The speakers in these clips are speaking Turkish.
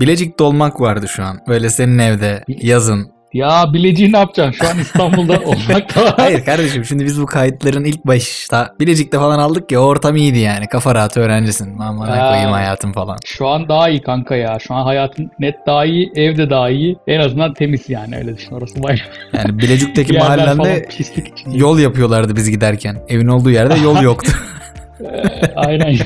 Bilecik'te olmak vardı şu an. Böyle senin evde yazın. Ya bileceği ne yapacaksın? Şu an İstanbul'da olmak da Hayır kardeşim şimdi biz bu kayıtların ilk başta Bilecik'te falan aldık ya ortam iyiydi yani. Kafa rahatı öğrencisin. Aman Ha. koyayım hayatım falan. Şu an daha iyi kanka ya. Şu an hayatın net daha iyi, evde daha iyi. En azından temiz yani öyle düşün. Orası bayağı. Yani Bilecik'teki mahallende yol yapıyorlardı biz giderken. Evin olduğu yerde yol yoktu. Aynen.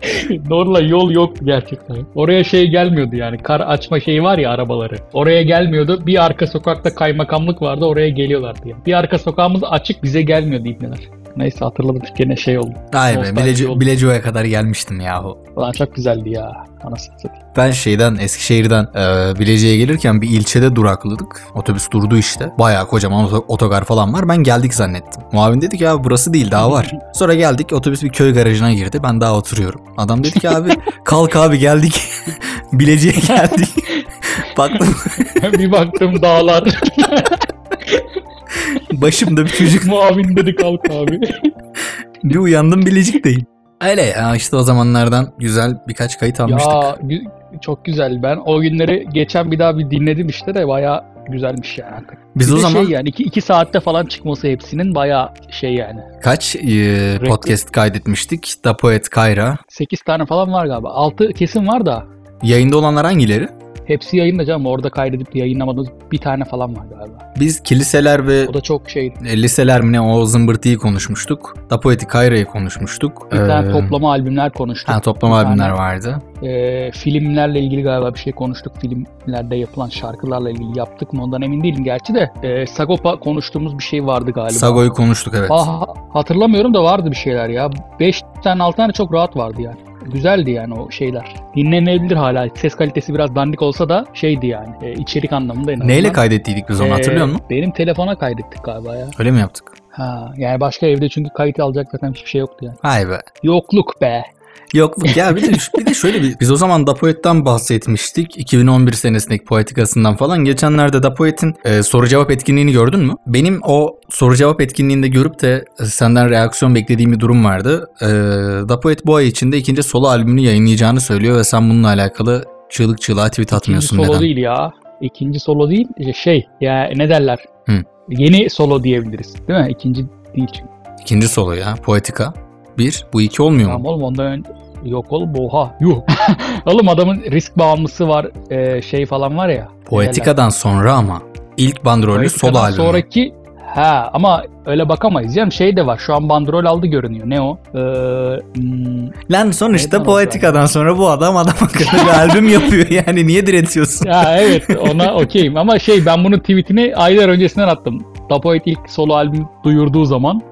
Norla yol yoktu gerçekten. Oraya şey gelmiyordu yani. Kar açma şeyi var ya arabaları. Oraya gelmiyordu. Bir arka sokakta kaymakamlık vardı. Oraya geliyorlardı yani. Bir arka sokağımız açık bize gelmiyordu ibneler. Neyse hatırladım gene şey oldu. Ay be oldu. Bilecik'e kadar gelmiştim yahu. Ulan çok güzeldi ya. Anasını satayım. Ben şeyden Eskişehir'den e, Bilecik'e gelirken bir ilçede durakladık. Otobüs durdu işte. Bayağı kocaman oto- otogar falan var. Ben geldik zannettim. Muavin dedi ki abi burası değil daha var. Sonra geldik otobüs bir köy garajına girdi. Ben daha oturuyorum. Adam dedi ki abi kalk abi geldik. Bilecik'e geldik. Baktım bir baktım dağlar. başımda bir çocuk. Muavin dedi kalk abi. Bir uyandım Bilecik'teyim. Öyle ya işte o zamanlardan güzel birkaç kayıt almıştık. ya gü- çok güzel. Ben o günleri geçen bir daha bir dinledim işte de bayağı güzelmiş yani. Biz Bir o de zaman şey yani 2 saatte falan çıkması hepsinin bayağı şey yani. kaç e, podcast kaydetmiştik? Da Poet Kayra. 8 tane falan var galiba. 6 kesin var da Yayında olanlar hangileri? Hepsi yayında canım. Orada kaydedip yayınlamadığımız bir tane falan var galiba. Biz kiliseler ve O da çok şey. E, liseler mi ne o zımbırtıyı konuşmuştuk. Da Poetik Kayra'yı konuşmuştuk. Bir tane Ee, toplama albümler konuştuk. Ha, toplama Bir tane, albümler vardı. e, filmlerle ilgili galiba bir şey konuştuk. Filmlerde yapılan şarkılarla ilgili yaptık mı ondan emin değilim gerçi de. E, Sagopa konuştuğumuz bir şey vardı galiba. Sago'yu konuştuk evet. Ah, hatırlamıyorum da vardı bir şeyler ya. 5 tane 6 tane çok rahat vardı yani. Güzeldi yani o şeyler. Dinlenebilir hala. Ses kalitesi biraz dandik olsa da şeydi yani. E, içerik anlamında en azından. Neyle kaydettiydik biz onu Ee, hatırlıyor musun? Benim telefona kaydettik galiba ya. Öyle mi yaptık? Ha, yani başka evde çünkü kayıt alacak zaten hiçbir şey yoktu yani. Hay be. Yokluk be. Yok ya bir de, bir de şöyle bir biz o zaman Da Poet'ten bahsetmiştik. 2011 senesindeki poetikasından falan. Geçenlerde Da Poet'in e, soru cevap etkinliğini gördün mü? Benim o soru cevap etkinliğinde görüp de e, senden reaksiyon beklediğim bir durum vardı. E, Da Poet bu ay içinde ikinci solo albümünü yayınlayacağını söylüyor ve sen bununla alakalı çığlık çığlığa tweet atmıyorsun İkinci solo neden? değil ya. İkinci solo değil. Şey ya ne derler? Hı. Yeni solo diyebiliriz. Değil mi? İkinci değil çünkü. İkinci solo ya. Poetika. Bir. Bu iki olmuyor mu? Tamam oğlum ondan ön... Yok oğlum oha. Yuh. oğlum adamın risk bağımlısı var. e, şey falan var ya. Poetika'dan sonra ama. ilk bandrollü solo Poetika'dan albümü. Sonraki Ha ama öyle bakamayız. canım şey de var. Şu an bandrol aldı görünüyor. Ne o? Ee, hmm, Lan sonuçta Poetika'dan sonra bu adam adam akıllı bir albüm yapıyor yani niye diretiyorsun? ya evet ona okeyim ama şey ben bunun tweetini aylar öncesinden attım. Dapoet ilk solo albüm duyurduğu zaman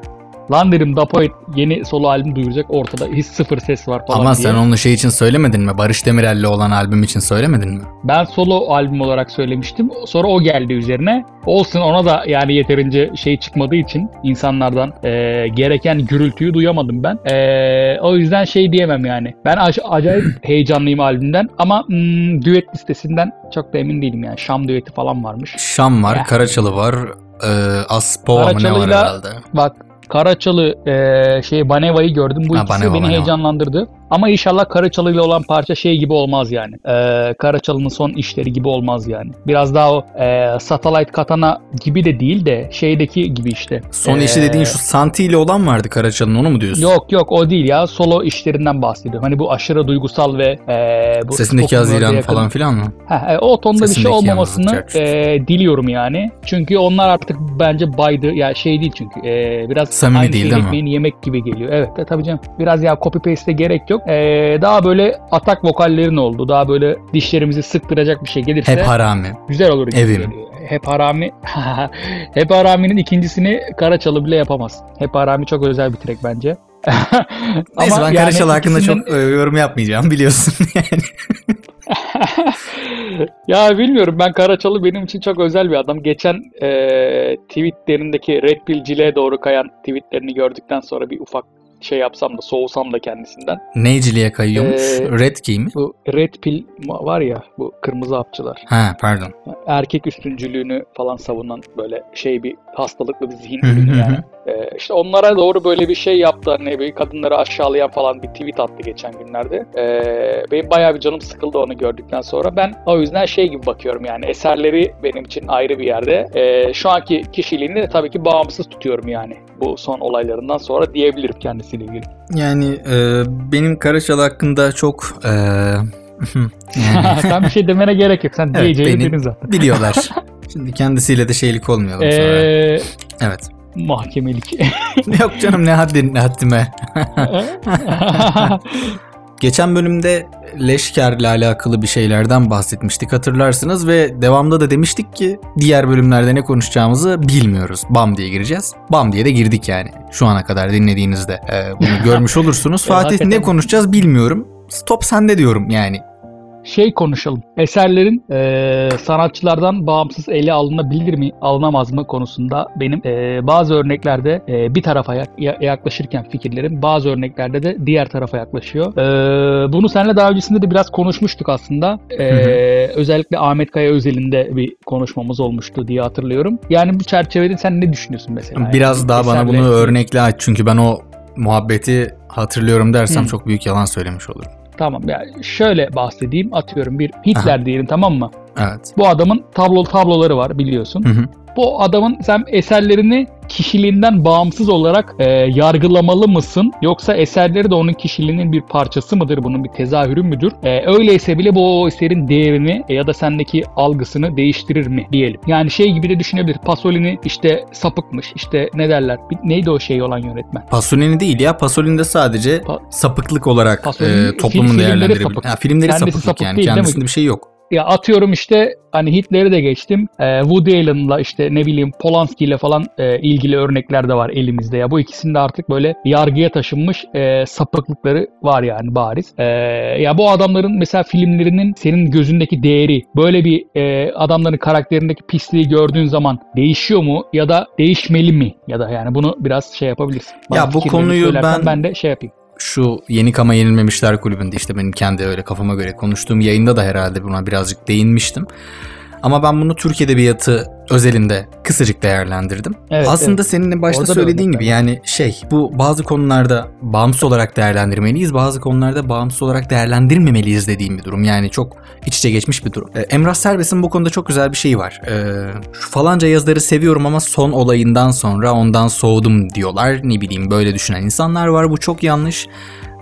lan dedim Dapoet yeni solo albüm duyuracak ortada hiç sıfır ses var falan Ama diye. sen onu şey için söylemedin mi? Barış Demirel'le olan albüm için söylemedin mi? Ben solo albüm olarak söylemiştim. Sonra o geldi üzerine. Olsun ona da yani yeterince şey çıkmadığı için insanlardan eee, gereken gürültüyü duyamadım ben. Eee, o yüzden şey diyemem yani. Ben ac- acayip heyecanlıyım albümden ama hmm, düet listesinden çok da emin değilim yani. Şam düeti falan varmış. Şam var, Ya. Karaçalı var, e, Aspova mı ne var herhalde? Bak Karaçalı eee, şey Baneva'yı gördüm. Bu Ha, ikisi Baneva, beni Baneva. heyecanlandırdı. Ama inşallah Karaçalı ile olan parça şey gibi olmaz yani. Eee Karaçalı'nın son işleri gibi olmaz yani. Biraz daha o eee, Satellite Katana gibi de değil de şeydeki gibi işte. Son Eee, işi dediğin şu Santi ile olan vardı Karaçalı'nın onu mu diyorsun? Yok yok o değil ya. Solo işlerinden bahsediyorum. Hani bu aşırı duygusal ve eee bu Sesindeki Haziran falan filan mı? Ha, e, o tonda bir şey olmamasını e, diliyorum yani. Çünkü onlar artık bence baydı ya şey değil çünkü. E, biraz Samimi aynı değil, değil mi? yemek gibi geliyor. Evet de tabii canım. Biraz ya copy paste'e gerek yok. E, daha böyle atak vokallerin oldu. Daha böyle dişlerimizi sıktıracak bir şey gelirse Hep harami. güzel olur. gibi Evim. geliyor. Hep Harami. Hep Harami'nin ikincisini Karaçalı bile yapamaz. Hep Harami çok özel bir track bence. Neyse ben yani Karaçalı hakkında ikisinden- çok e, yorum yapmayacağım biliyorsun yani. ya bilmiyorum ben Karaçalı benim için çok özel bir adam. Geçen e, tweetlerindeki Red Pill Cile'ye doğru kayan tweetlerini gördükten sonra bir ufak şey yapsam da soğusam da kendisinden. Neyciliğe kayıyormuş? Ee, Red Key mi? Bu Red Pill var ya bu kırmızı hapçılar. Ha pardon. Erkek üstüncülüğünü falan savunan böyle şey bir hastalıklı bir zihin ürünü yani. Ee, işte onlara doğru böyle bir şey yaptı. Hani bir kadınları aşağılayan falan bir tweet attı geçen günlerde. Ee, benim bayağı bir canım sıkıldı onu gördükten sonra. Ben o yüzden şey gibi bakıyorum yani eserleri benim için ayrı bir yerde. Ee, şu anki kişiliğini de tabii ki bağımsız tutuyorum yani. Bu son olaylarından sonra diyebilirim kendisiyle ilgili. Yani e, benim Karaçal hakkında çok e, yani Sen bir şey demene gerek yok. Sen Evet, diyeceğini dedin zaten. biliyorlar. Şimdi kendisiyle de şeylik sonra. Ee, Evet. Mahkemelik. Yok canım ne haddin ne haddime. Geçen bölümde Leşker'le alakalı bir şeylerden bahsetmiştik hatırlarsınız ve devamda da demiştik ki diğer bölümlerde ne konuşacağımızı bilmiyoruz. Bam diye gireceğiz. Bam diye de girdik yani. Şu ana kadar dinlediğinizde e, bunu görmüş olursunuz. Ya, Fatih ne konuşacağız bilmiyorum. Stop sende diyorum yani. Şey konuşalım. Eserlerin e, sanatçılardan bağımsız ele alınabilir mi, alınamaz mı konusunda benim e, bazı örneklerde e, bir tarafa yak- ya- yaklaşırken fikirlerim, bazı örneklerde de diğer tarafa yaklaşıyor. E, bunu seninle daha öncesinde de biraz konuşmuştuk aslında. E, Hı hı. özellikle Ahmet Kaya özelinde bir konuşmamız olmuştu diye hatırlıyorum. Yani bu çerçevede sen ne düşünüyorsun mesela? Biraz Yani daha bana eserle- bunu örnekle aç çünkü ben o muhabbeti hatırlıyorum dersem Hı. çok büyük yalan söylemiş olurum. Tamam yani şöyle bahsedeyim. Atıyorum bir Hitler diyelim tamam mı? Evet. Bu adamın tablo tabloları var biliyorsun. Hı hı. Bu adamın sen eserlerini kişiliğinden bağımsız olarak e, yargılamalı mısın? Yoksa eserleri de onun kişiliğinin bir parçası mıdır? Bunun bir tezahürü müdür? E, öyleyse bile bu o eserin değerini e, ya da sendeki algısını değiştirir mi diyelim. Yani şey gibi de düşünebilir. Pasolini işte sapıkmış. İşte ne derler? Neydi o şey olan yönetmen? Pasolini değil ya. Pasolini'de sadece Pa- sapıklık olarak Pasolini e, toplumun filmleri değerlendirebilir. sapık. Ha, filmleri Kendisi sapıklık sapık yani. değil, değil? Kendisinde bir şey yok. Ya atıyorum işte hani Hitler'i de geçtim. Ee, Woody Allen'la işte ne bileyim Polanski ile falan e, ilgili örnekler de var elimizde. Ya bu ikisinde artık böyle yargıya taşınmış e, sapıklıkları var yani bariz. E, ya bu adamların mesela filmlerinin senin gözündeki değeri böyle bir e, adamların karakterindeki pisliği gördüğün zaman değişiyor mu ya da değişmeli mi? Ya da yani bunu biraz şey yapabilirsin. Ya bu konuyu ben- ben de şey yapayım. Şu Yeni Kama Yenilmemişler kulübünde işte benim kendi öyle kafama göre konuştuğum yayında da herhalde buna birazcık değinmiştim. Ama ben bunu Türk Edebiyatı özelinde kısacık değerlendirdim. Evet, Aslında evet. senin başta Orada da söylediğin gibi yani şey bu bazı konularda bağımsız olarak değerlendirmeliyiz. Bazı konularda bağımsız olarak değerlendirmemeliyiz dediğim bir durum. Yani çok iç içe geçmiş bir durum. Ee, Emrah Serbest'in bu konuda çok güzel bir şeyi var. Ee, şu falanca yazarı seviyorum ama son olayından sonra ondan soğudum diyorlar. Ne bileyim böyle düşünen insanlar var. Bu çok yanlış.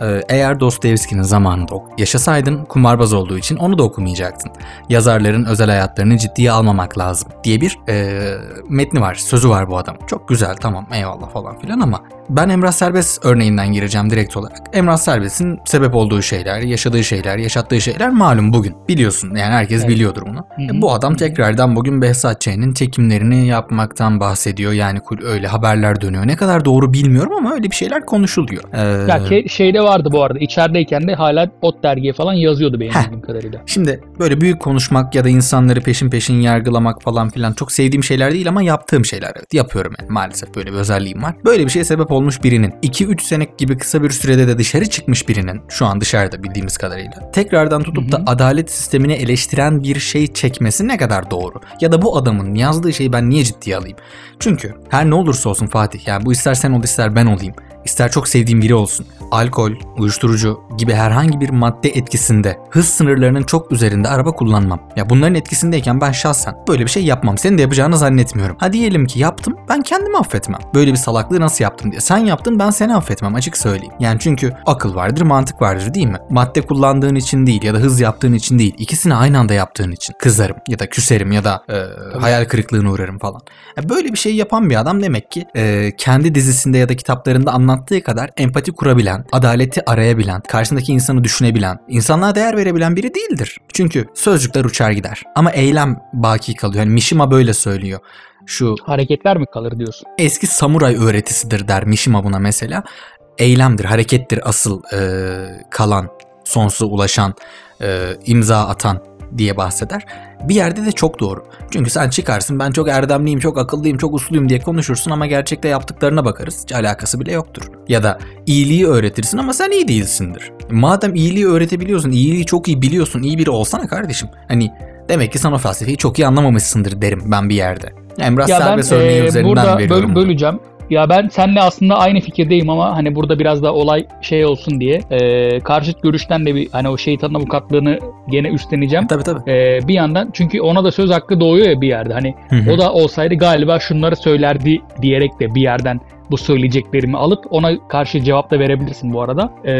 Ee, Eğer Dostoyevski'nin zamanında yaşasaydın kumarbaz olduğu için onu da okumayacaktın. Yazarların özel hayatlarını ciddiye almamak lazım diye bir e, metni var, sözü var bu adam. Çok güzel tamam eyvallah falan filan ama ben Emrah Serbest örneğinden gireceğim direkt olarak. Emrah Serbest'in sebep olduğu şeyler, yaşadığı şeyler, yaşattığı şeyler malum bugün. Biliyorsun yani herkes Evet. biliyordur bunu. E, bu adam tekrardan bugün Behzat Ç'nin çekimlerini yapmaktan bahsediyor. Yani öyle haberler dönüyor. Ne kadar doğru bilmiyorum ama öyle bir şeyler konuşuluyor. Ee, Ya ke- şeyde vardı bu arada. içerideyken de hala Ot dergiye falan yazıyordu benim Heh. bildiğim kadarıyla. Şimdi böyle büyük konuşmak ya da insanları peşin peşin yargılamak falan filan çok sevdiğim şeyler değil ama yaptığım şeyler evet. Yapıyorum yani maalesef böyle bir özelliğim var. Böyle bir şeye sebep olmuş birinin 2-3 sene gibi kısa bir sürede de dışarı çıkmış birinin şu an dışarıda bildiğimiz kadarıyla tekrardan tutup da adalet sistemini eleştiren bir şey çekmesi ne kadar doğru? Ya da bu adamın yazdığı şeyi ben niye ciddiye alayım? Çünkü her ne olursa olsun Fatih yani bu ister sen ol ister ben olayım. İster çok sevdiğim biri olsun. Alkol, uyuşturucu gibi herhangi bir madde etkisinde hız sınırlarının çok üzerinde araba kullanmam. Ya bunların etkisindeyken ben şahsen böyle bir şey yapmam. Senin de yapacağını zannetmiyorum. Ha diyelim ki yaptım ben kendimi affetmem. Böyle bir salaklığı nasıl yaptım diye. Sen yaptın ben seni affetmem açık söyleyeyim. Yani çünkü akıl vardır mantık vardır değil mi? Madde kullandığın için değil ya da hız yaptığın için değil. İkisini aynı anda yaptığın için kızarım ya da küserim ya da e, hayal kırıklığına uğrarım falan. Ya böyle bir şey yapan bir adam demek ki e, kendi dizisinde ya da kitaplarında anlattığı kadar empati kurabilen, adaleti arayabilen, karşısındaki insanı düşünebilen, insanlığa değer verebilen biri değildir. Çünkü sözcükler uçar gider. Ama eylem baki kalıyor. Yani Mishima böyle söylüyor. Şu Hareketler mi kalır diyorsun? eski samuray öğretisidir der Mishima buna mesela. Eylemdir, harekettir asıl e, kalan, sonsuza ulaşan, e, imza atan diye bahseder. Bir yerde de çok doğru. Çünkü sen çıkarsın ben çok erdemliyim, çok akıllıyım, çok usluyum diye konuşursun ama gerçekte yaptıklarına bakarız. Hiç alakası bile yoktur. Ya da iyiliği öğretirsin ama sen iyi değilsindir. Madem iyiliği öğretebiliyorsun, iyiliği çok iyi biliyorsun, iyi biri olsana kardeşim. Hani demek ki sen o felsefeyi çok iyi anlamamışsındır derim ben bir yerde. Emrah Ya ben Serbest örneği e, üzerinden burada veriyorum. böl- böleceğim. Ya ben seninle aslında aynı fikirdeyim ama hani burada biraz da olay şey olsun diye e, karşıt görüşten de bir hani o şeytanın avukatlığını gene üstleneceğim. Tabii tabii. E, bir yandan çünkü ona da söz hakkı doğuyor ya bir yerde. Hani Hı hı. o da olsaydı galiba şunları söylerdi diyerek de bir yerden bu söyleyeceklerimi alıp ona karşı cevap da verebilirsin bu arada. Ee,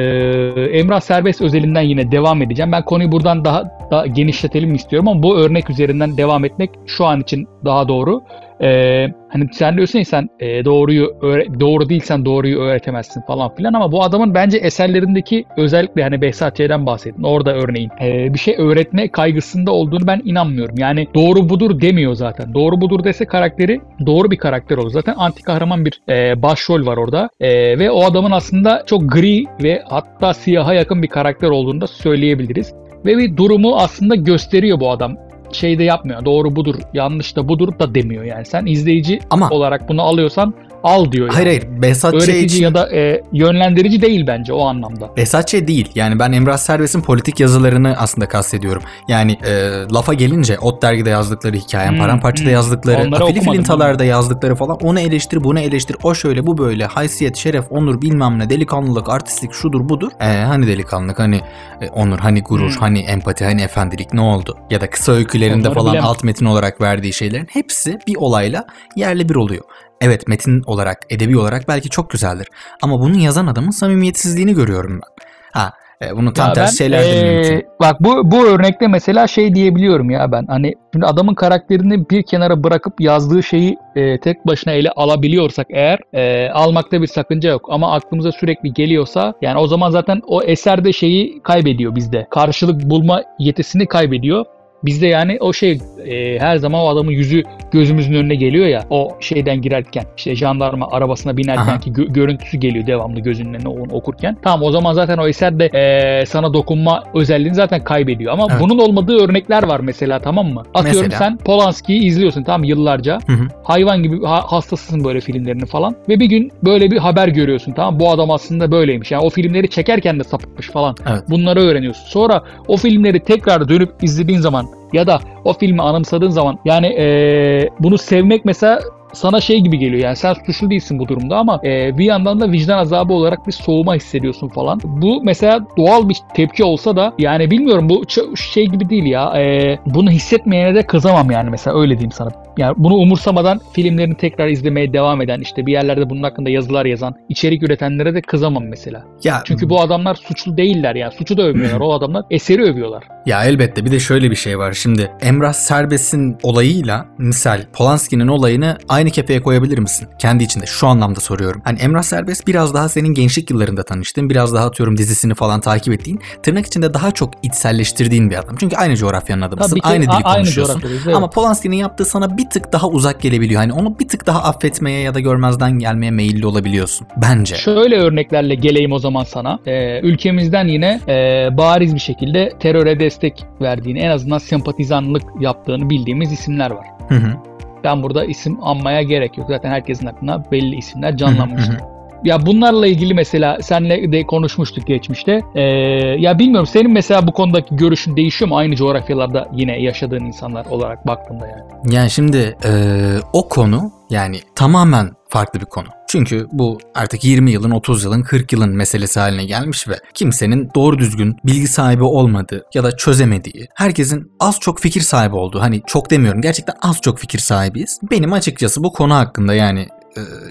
Emrah Serbest özelinden yine devam edeceğim. Ben konuyu buradan daha, daha genişletelim istiyorum ama bu örnek üzerinden devam etmek şu an için daha doğru. Ee, hani sen diyorsun ya sen e, doğruyu öğre- doğru değilsen doğruyu öğretemezsin falan filan ama bu adamın bence eserlerindeki özellikle hani Behzat Ç'den bahsettin orada örneğin e, bir şey öğretme kaygısında olduğunu ben inanmıyorum. Yani doğru budur demiyor zaten. Doğru budur dese karakteri doğru bir karakter olur. Zaten anti kahraman bir e, başrol var orada E, ve o adamın aslında çok gri ve hatta siyaha yakın bir karakter olduğunu da söyleyebiliriz. Ve bir durumu aslında gösteriyor bu adam şey de yapmıyor. Doğru budur, yanlış da budur da demiyor yani. Sen izleyici Ama olarak bunu alıyorsan al diyor yani. hayır hayır Behzat Ç. Öğretici için ya da e, yönlendirici değil bence o anlamda. Behzat Ç. değil. Yani ben Emrah Serbest'in politik yazılarını aslında kastediyorum. Yani e, lafa gelince Ot dergide yazdıkları hikayem, Hmm, Paramparça'da hmm. yazdıkları, Onları Afili Filintalar'da yazdıkları falan onu eleştir, bunu eleştir, o şöyle, bu böyle, haysiyet, şeref, onur bilmem ne, delikanlılık, artistlik şudur budur. E, hani delikanlılık, hani e, onur, hani gurur, Hmm. hani empati, hani efendilik ne oldu? Ya da kısa öykülerinde Onları falan bilemem. alt metin olarak verdiği şeylerin hepsi bir olayla yerli bir oluyor. Evet metin olarak, edebi olarak belki çok güzeldir. Ama bunu yazan adamın samimiyetsizliğini görüyorum ben. Ha, e, bunu tam Ya tersi şeyler de e, mümkün. Bak bu bu örnekte mesela şey diyebiliyorum ya ben. Hani şimdi adamın karakterini bir kenara bırakıp yazdığı şeyi e, tek başına ele alabiliyorsak eğer e, almakta bir sakınca yok. Ama aklımıza sürekli geliyorsa yani o zaman zaten o eserde şeyi kaybediyor bizde. Karşılık bulma yetisini kaybediyor. Bizde yani o şey e, her zaman o adamın yüzü gözümüzün önüne geliyor ya o şeyden girerken işte jandarma arabasına binerken Aha. ki gö- görüntüsü geliyor devamlı gözünün önüne onu okurken. Tamam o zaman zaten o eser de e, sana dokunma özelliğini zaten kaybediyor. Ama Evet. bunun olmadığı örnekler var mesela tamam mı? Atıyorum Mesela? sen Polanski'yi izliyorsun tamam yıllarca. Hı hı. Hayvan gibi ha- hastasısın böyle filmlerini falan. Ve bir gün böyle bir haber görüyorsun tamam Bu adam aslında böyleymiş. Yani o filmleri çekerken de sapıtmış falan. Evet. Bunları öğreniyorsun. Sonra o filmleri tekrar dönüp izlediğin zaman ya da o filmi anımsadığın zaman yani eee, bunu sevmek mesela sana şey gibi geliyor yani sen suçlu değilsin bu durumda ama eee, bir yandan da vicdan azabı olarak bir soğuma hissediyorsun falan. Bu mesela doğal bir tepki olsa da yani bilmiyorum bu şey gibi değil ya eee, bunu hissetmeyene de kızamam yani mesela öyle diyeyim sana. Yani bunu umursamadan filmlerini tekrar izlemeye devam eden işte bir yerlerde bunun hakkında yazılar yazan içerik üretenlere de kızamam mesela. Ya, Çünkü bu adamlar suçlu değiller yani suçu da övmüyorlar o adamlar eseri övüyorlar. ya elbette bir de şöyle bir şey var. Şimdi Emrah Serbest'in olayıyla misal Polanski'nin olayını aynı kefeye koyabilir misin? Kendi içinde şu anlamda soruyorum. Hani Emrah Serbest biraz daha senin gençlik yıllarında tanıştığın, biraz daha atıyorum dizisini falan takip ettiğin, tırnak içinde daha çok içselleştirdiğin bir adam. Çünkü aynı coğrafyanın adamısın, Tabii ki aynı dili aynı konuşuyorsun. coğrafyadayız, evet. Ama Polanski'nin yaptığı sana bir tık daha uzak gelebiliyor. Hani onu bir tık daha affetmeye ya da görmezden gelmeye meyilli olabiliyorsun. Bence. Şöyle örneklerle geleyim o zaman sana. Ee, ülkemizden yine e, bariz bir şekilde teröre destek verdiğini, en azından sempatizanlık yaptığını bildiğimiz isimler var. Hı hı. Ben burada isim anmaya gerek yok. Zaten herkesin aklına belli isimler canlanmıştır. Ya bunlarla ilgili mesela senle de konuşmuştuk geçmişte. Ee, ya bilmiyorum senin mesela bu konudaki görüşün değişiyor mu aynı coğrafyalarda yine yaşadığın insanlar olarak baktığında yani? Yani şimdi eee, o konu yani tamamen farklı bir konu. Çünkü bu artık 20 yılın, 30 yılın, 40 yılın meselesi haline gelmiş ve kimsenin doğru düzgün bilgi sahibi olmadığı ya da çözemediği, herkesin az çok fikir sahibi olduğu, hani çok demiyorum gerçekten az çok fikir sahibiyiz. Benim açıkçası bu konu hakkında yani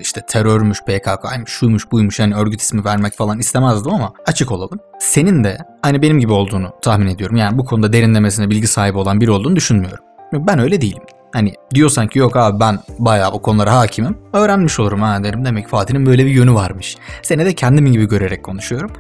işte terörmüş, PKK'ymış, şuymuş, buymuş yani örgüt ismi vermek falan istemezdim ama açık olalım. Senin de aynı benim gibi olduğunu tahmin ediyorum. Yani bu konuda derinlemesine bilgi sahibi olan biri olduğunu düşünmüyorum. Ben öyle değilim. Hani diyorsan ki yok abi ben bayağı o konulara hakimim. Öğrenmiş olurum ha derim. Demek Fatih'in böyle bir yönü varmış. Seni de kendim gibi görerek konuşuyorum.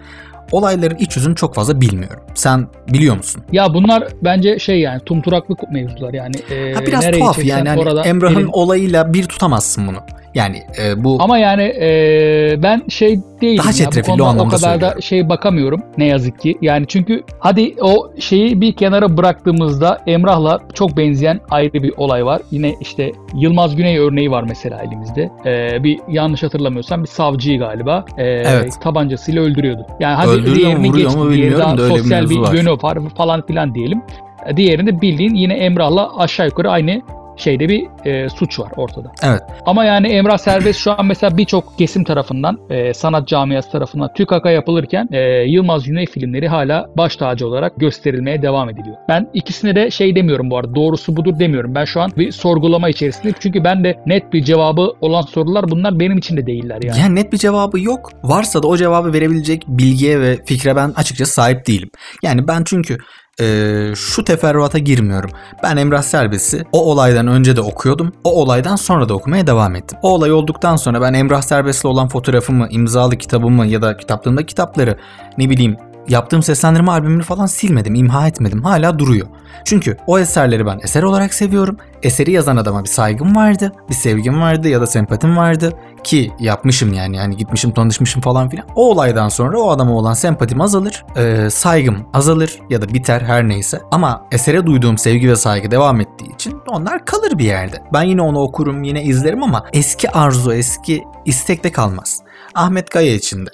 Olayların iç yüzünü çok fazla bilmiyorum. Sen biliyor musun? Ya bunlar bence şey yani tumturaklık mevzular yani. e, Ha biraz tuhaf yani hani Emrah'ın elin- olayıyla bir tutamazsın bunu. Yani e, bu Ama yani e, ben şey değilim Daha çetrefilli o konuda o anlamda kadar da şey bakamıyorum ne yazık ki. Yani çünkü hadi o şeyi bir kenara bıraktığımızda Emrah'la çok benzeyen ayrı bir olay var. Yine işte Yılmaz Güney örneği var mesela elimizde. E, bir yanlış hatırlamıyorsam bir savcıyı galiba e, Evet. tabancasıyla öldürüyordu. Yani hadi Öldürüyor diğerini geçtim, diğeri daha da bir sosyal bir, var. yönü var falan filan diyelim. E, Diğerinde bildiğin yine Emrah'la aşağı yukarı aynı şeyde bir e, suç var ortada. Evet. Ama yani Emrah Serbest şu an mesela birçok kesim tarafından, e, sanat camiası tarafından TÜKAK'a yapılırken e, Yılmaz Güney filmleri hala baş tacı olarak gösterilmeye devam ediliyor. Ben ikisine de şey demiyorum bu arada, doğrusu budur demiyorum. Ben şu an bir sorgulama içerisindeyim. Çünkü ben de net bir cevabı olan sorular bunlar benim için de değiller yani. Yani net bir cevabı yok. Varsa da o cevabı verebilecek bilgiye ve fikre ben açıkçası sahip değilim. Yani ben çünkü e, şu teferruata girmiyorum. Ben Emrah Serbest'i o olaydan önce de okuyordum. O olaydan sonra da okumaya devam ettim. O olay olduktan sonra ben Emrah Serbest'le olan fotoğrafımı, imzalı kitabımı ya da kitaplığımda kitapları ne bileyim yaptığım seslendirme albümünü falan silmedim, imha etmedim. Hala duruyor. Çünkü o eserleri ben eser olarak seviyorum. Eseri yazan adama bir saygım vardı, bir sevgim vardı ya da sempatim vardı ki yapmışım yani yani gitmişim tanışmışım falan filan. O olaydan sonra o adama olan sempatim azalır, e, saygım azalır ya da biter her neyse. Ama esere duyduğum sevgi ve saygı devam ettiği için onlar kalır bir yerde. Ben yine onu okurum, yine izlerim ama eski arzu, eski istekte kalmaz. Ahmet Kaya için de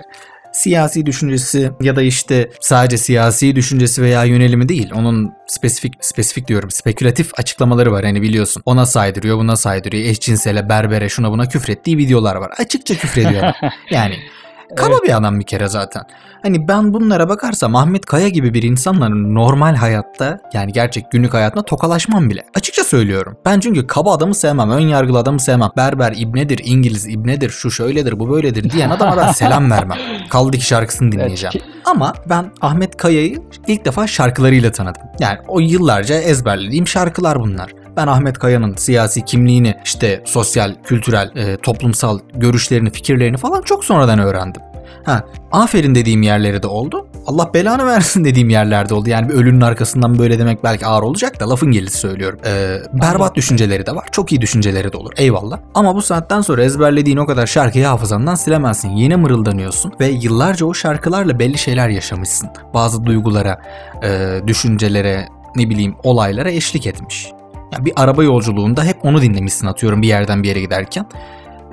siyasi düşüncesi ya da işte sadece siyasi düşüncesi veya yönelimi değil. Onun spesifik spesifik diyorum spekülatif açıklamaları var hani biliyorsun. Ona saydırıyor, buna saydırıyor. Eşcinsele, berbere, şuna buna küfrettiği videolar var. Açıkça küfrediyor. yani Kaba bir adam bir kere zaten. Hani ben bunlara bakarsam Ahmet Kaya gibi bir insanla normal hayatta yani gerçek günlük hayatında tokalaşmam bile. Açıkça söylüyorum. Ben çünkü kaba adamı sevmem, ön yargılı adamı sevmem. Berber ibnedir, İngiliz ibnedir, şu şöyledir, bu böyledir diyen adama ben selam vermem. Kaldı ki şarkısını dinleyeceğim. Evet, Ama ben Ahmet Kaya'yı ilk defa şarkılarıyla tanıdım. Yani o yıllarca ezberlediğim şarkılar bunlar. Ben Ahmet Kaya'nın siyasi kimliğini, işte sosyal, kültürel, e, toplumsal görüşlerini, fikirlerini falan çok sonradan öğrendim. Ha, aferin dediğim yerleri de oldu. Allah belanı versin dediğim yerlerde oldu. Yani bir ölünün arkasından böyle demek belki ağır olacak da lafın gelişi söylüyorum. Ee, berbat düşünceleri de var. Çok iyi düşünceleri de olur. Eyvallah. Ama bu saatten sonra ezberlediğin o kadar şarkıyı hafızandan silemezsin. Yine mırıldanıyorsun ve yıllarca o şarkılarla belli şeyler yaşamışsın. Bazı duygulara, e, düşüncelere, ne bileyim olaylara eşlik etmiş. Yani bir araba yolculuğunda hep onu dinlemişsin atıyorum bir yerden bir yere giderken.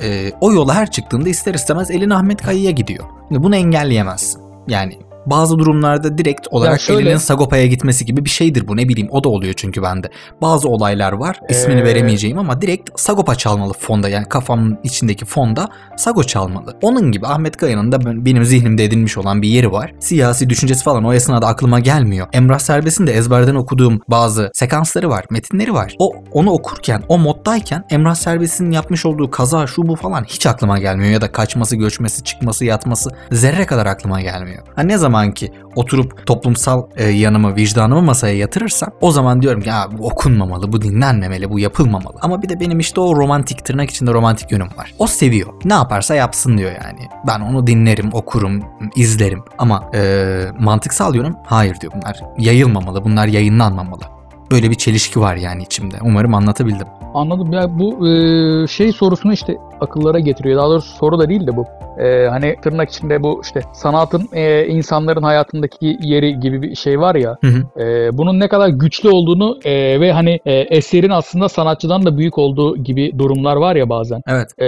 Ee, o yola her çıktığında ister istemez elin Ahmet Kaya'ya gidiyor. Şimdi bunu engelleyemezsin. Yani bazı durumlarda direkt olarak şöyle- elinin Sagopa'ya gitmesi gibi bir şeydir bu ne bileyim o da oluyor çünkü bende. Bazı olaylar var ismini Ee, veremeyeceğim ama direkt Sagopa çalmalı fonda yani kafamın içindeki fonda Sago çalmalı. Onun gibi Ahmet Kaya'nın da ben- benim zihnimde edinmiş olan bir yeri var. Siyasi düşüncesi falan o esnada aklıma gelmiyor. Emrah Serbest'in de ezberden okuduğum bazı sekansları var, metinleri var. O onu okurken, o moddayken Emrah Serbest'in yapmış olduğu kaza şu bu falan hiç aklıma gelmiyor ya da kaçması, göçmesi, çıkması, yatması zerre kadar aklıma gelmiyor. Ha ne zaman ki oturup toplumsal e, yanımı, vicdanımı masaya yatırırsam o zaman diyorum ki bu okunmamalı, bu dinlenmemeli, bu yapılmamalı. Ama bir de benim işte o romantik tırnak içinde romantik yönüm var. O seviyor. Ne yaparsa yapsın diyor yani. Ben onu dinlerim, okurum, izlerim. Ama e, mantıksal yönüm hayır diyor bunlar. Yayılmamalı, bunlar yayınlanmamalı. Böyle bir çelişki var yani içimde. Umarım anlatabildim. Anladım. Ya bu e, şey sorusunu işte akıllara getiriyor. Daha doğrusu soru da değil de bu. E, hani tırnak içinde bu işte sanatın e, insanların hayatındaki yeri gibi bir şey var ya. Hı hı. e, bunun ne kadar güçlü olduğunu e, ve hani e, eserin aslında sanatçıdan da büyük olduğu gibi durumlar var ya bazen. Evet. E,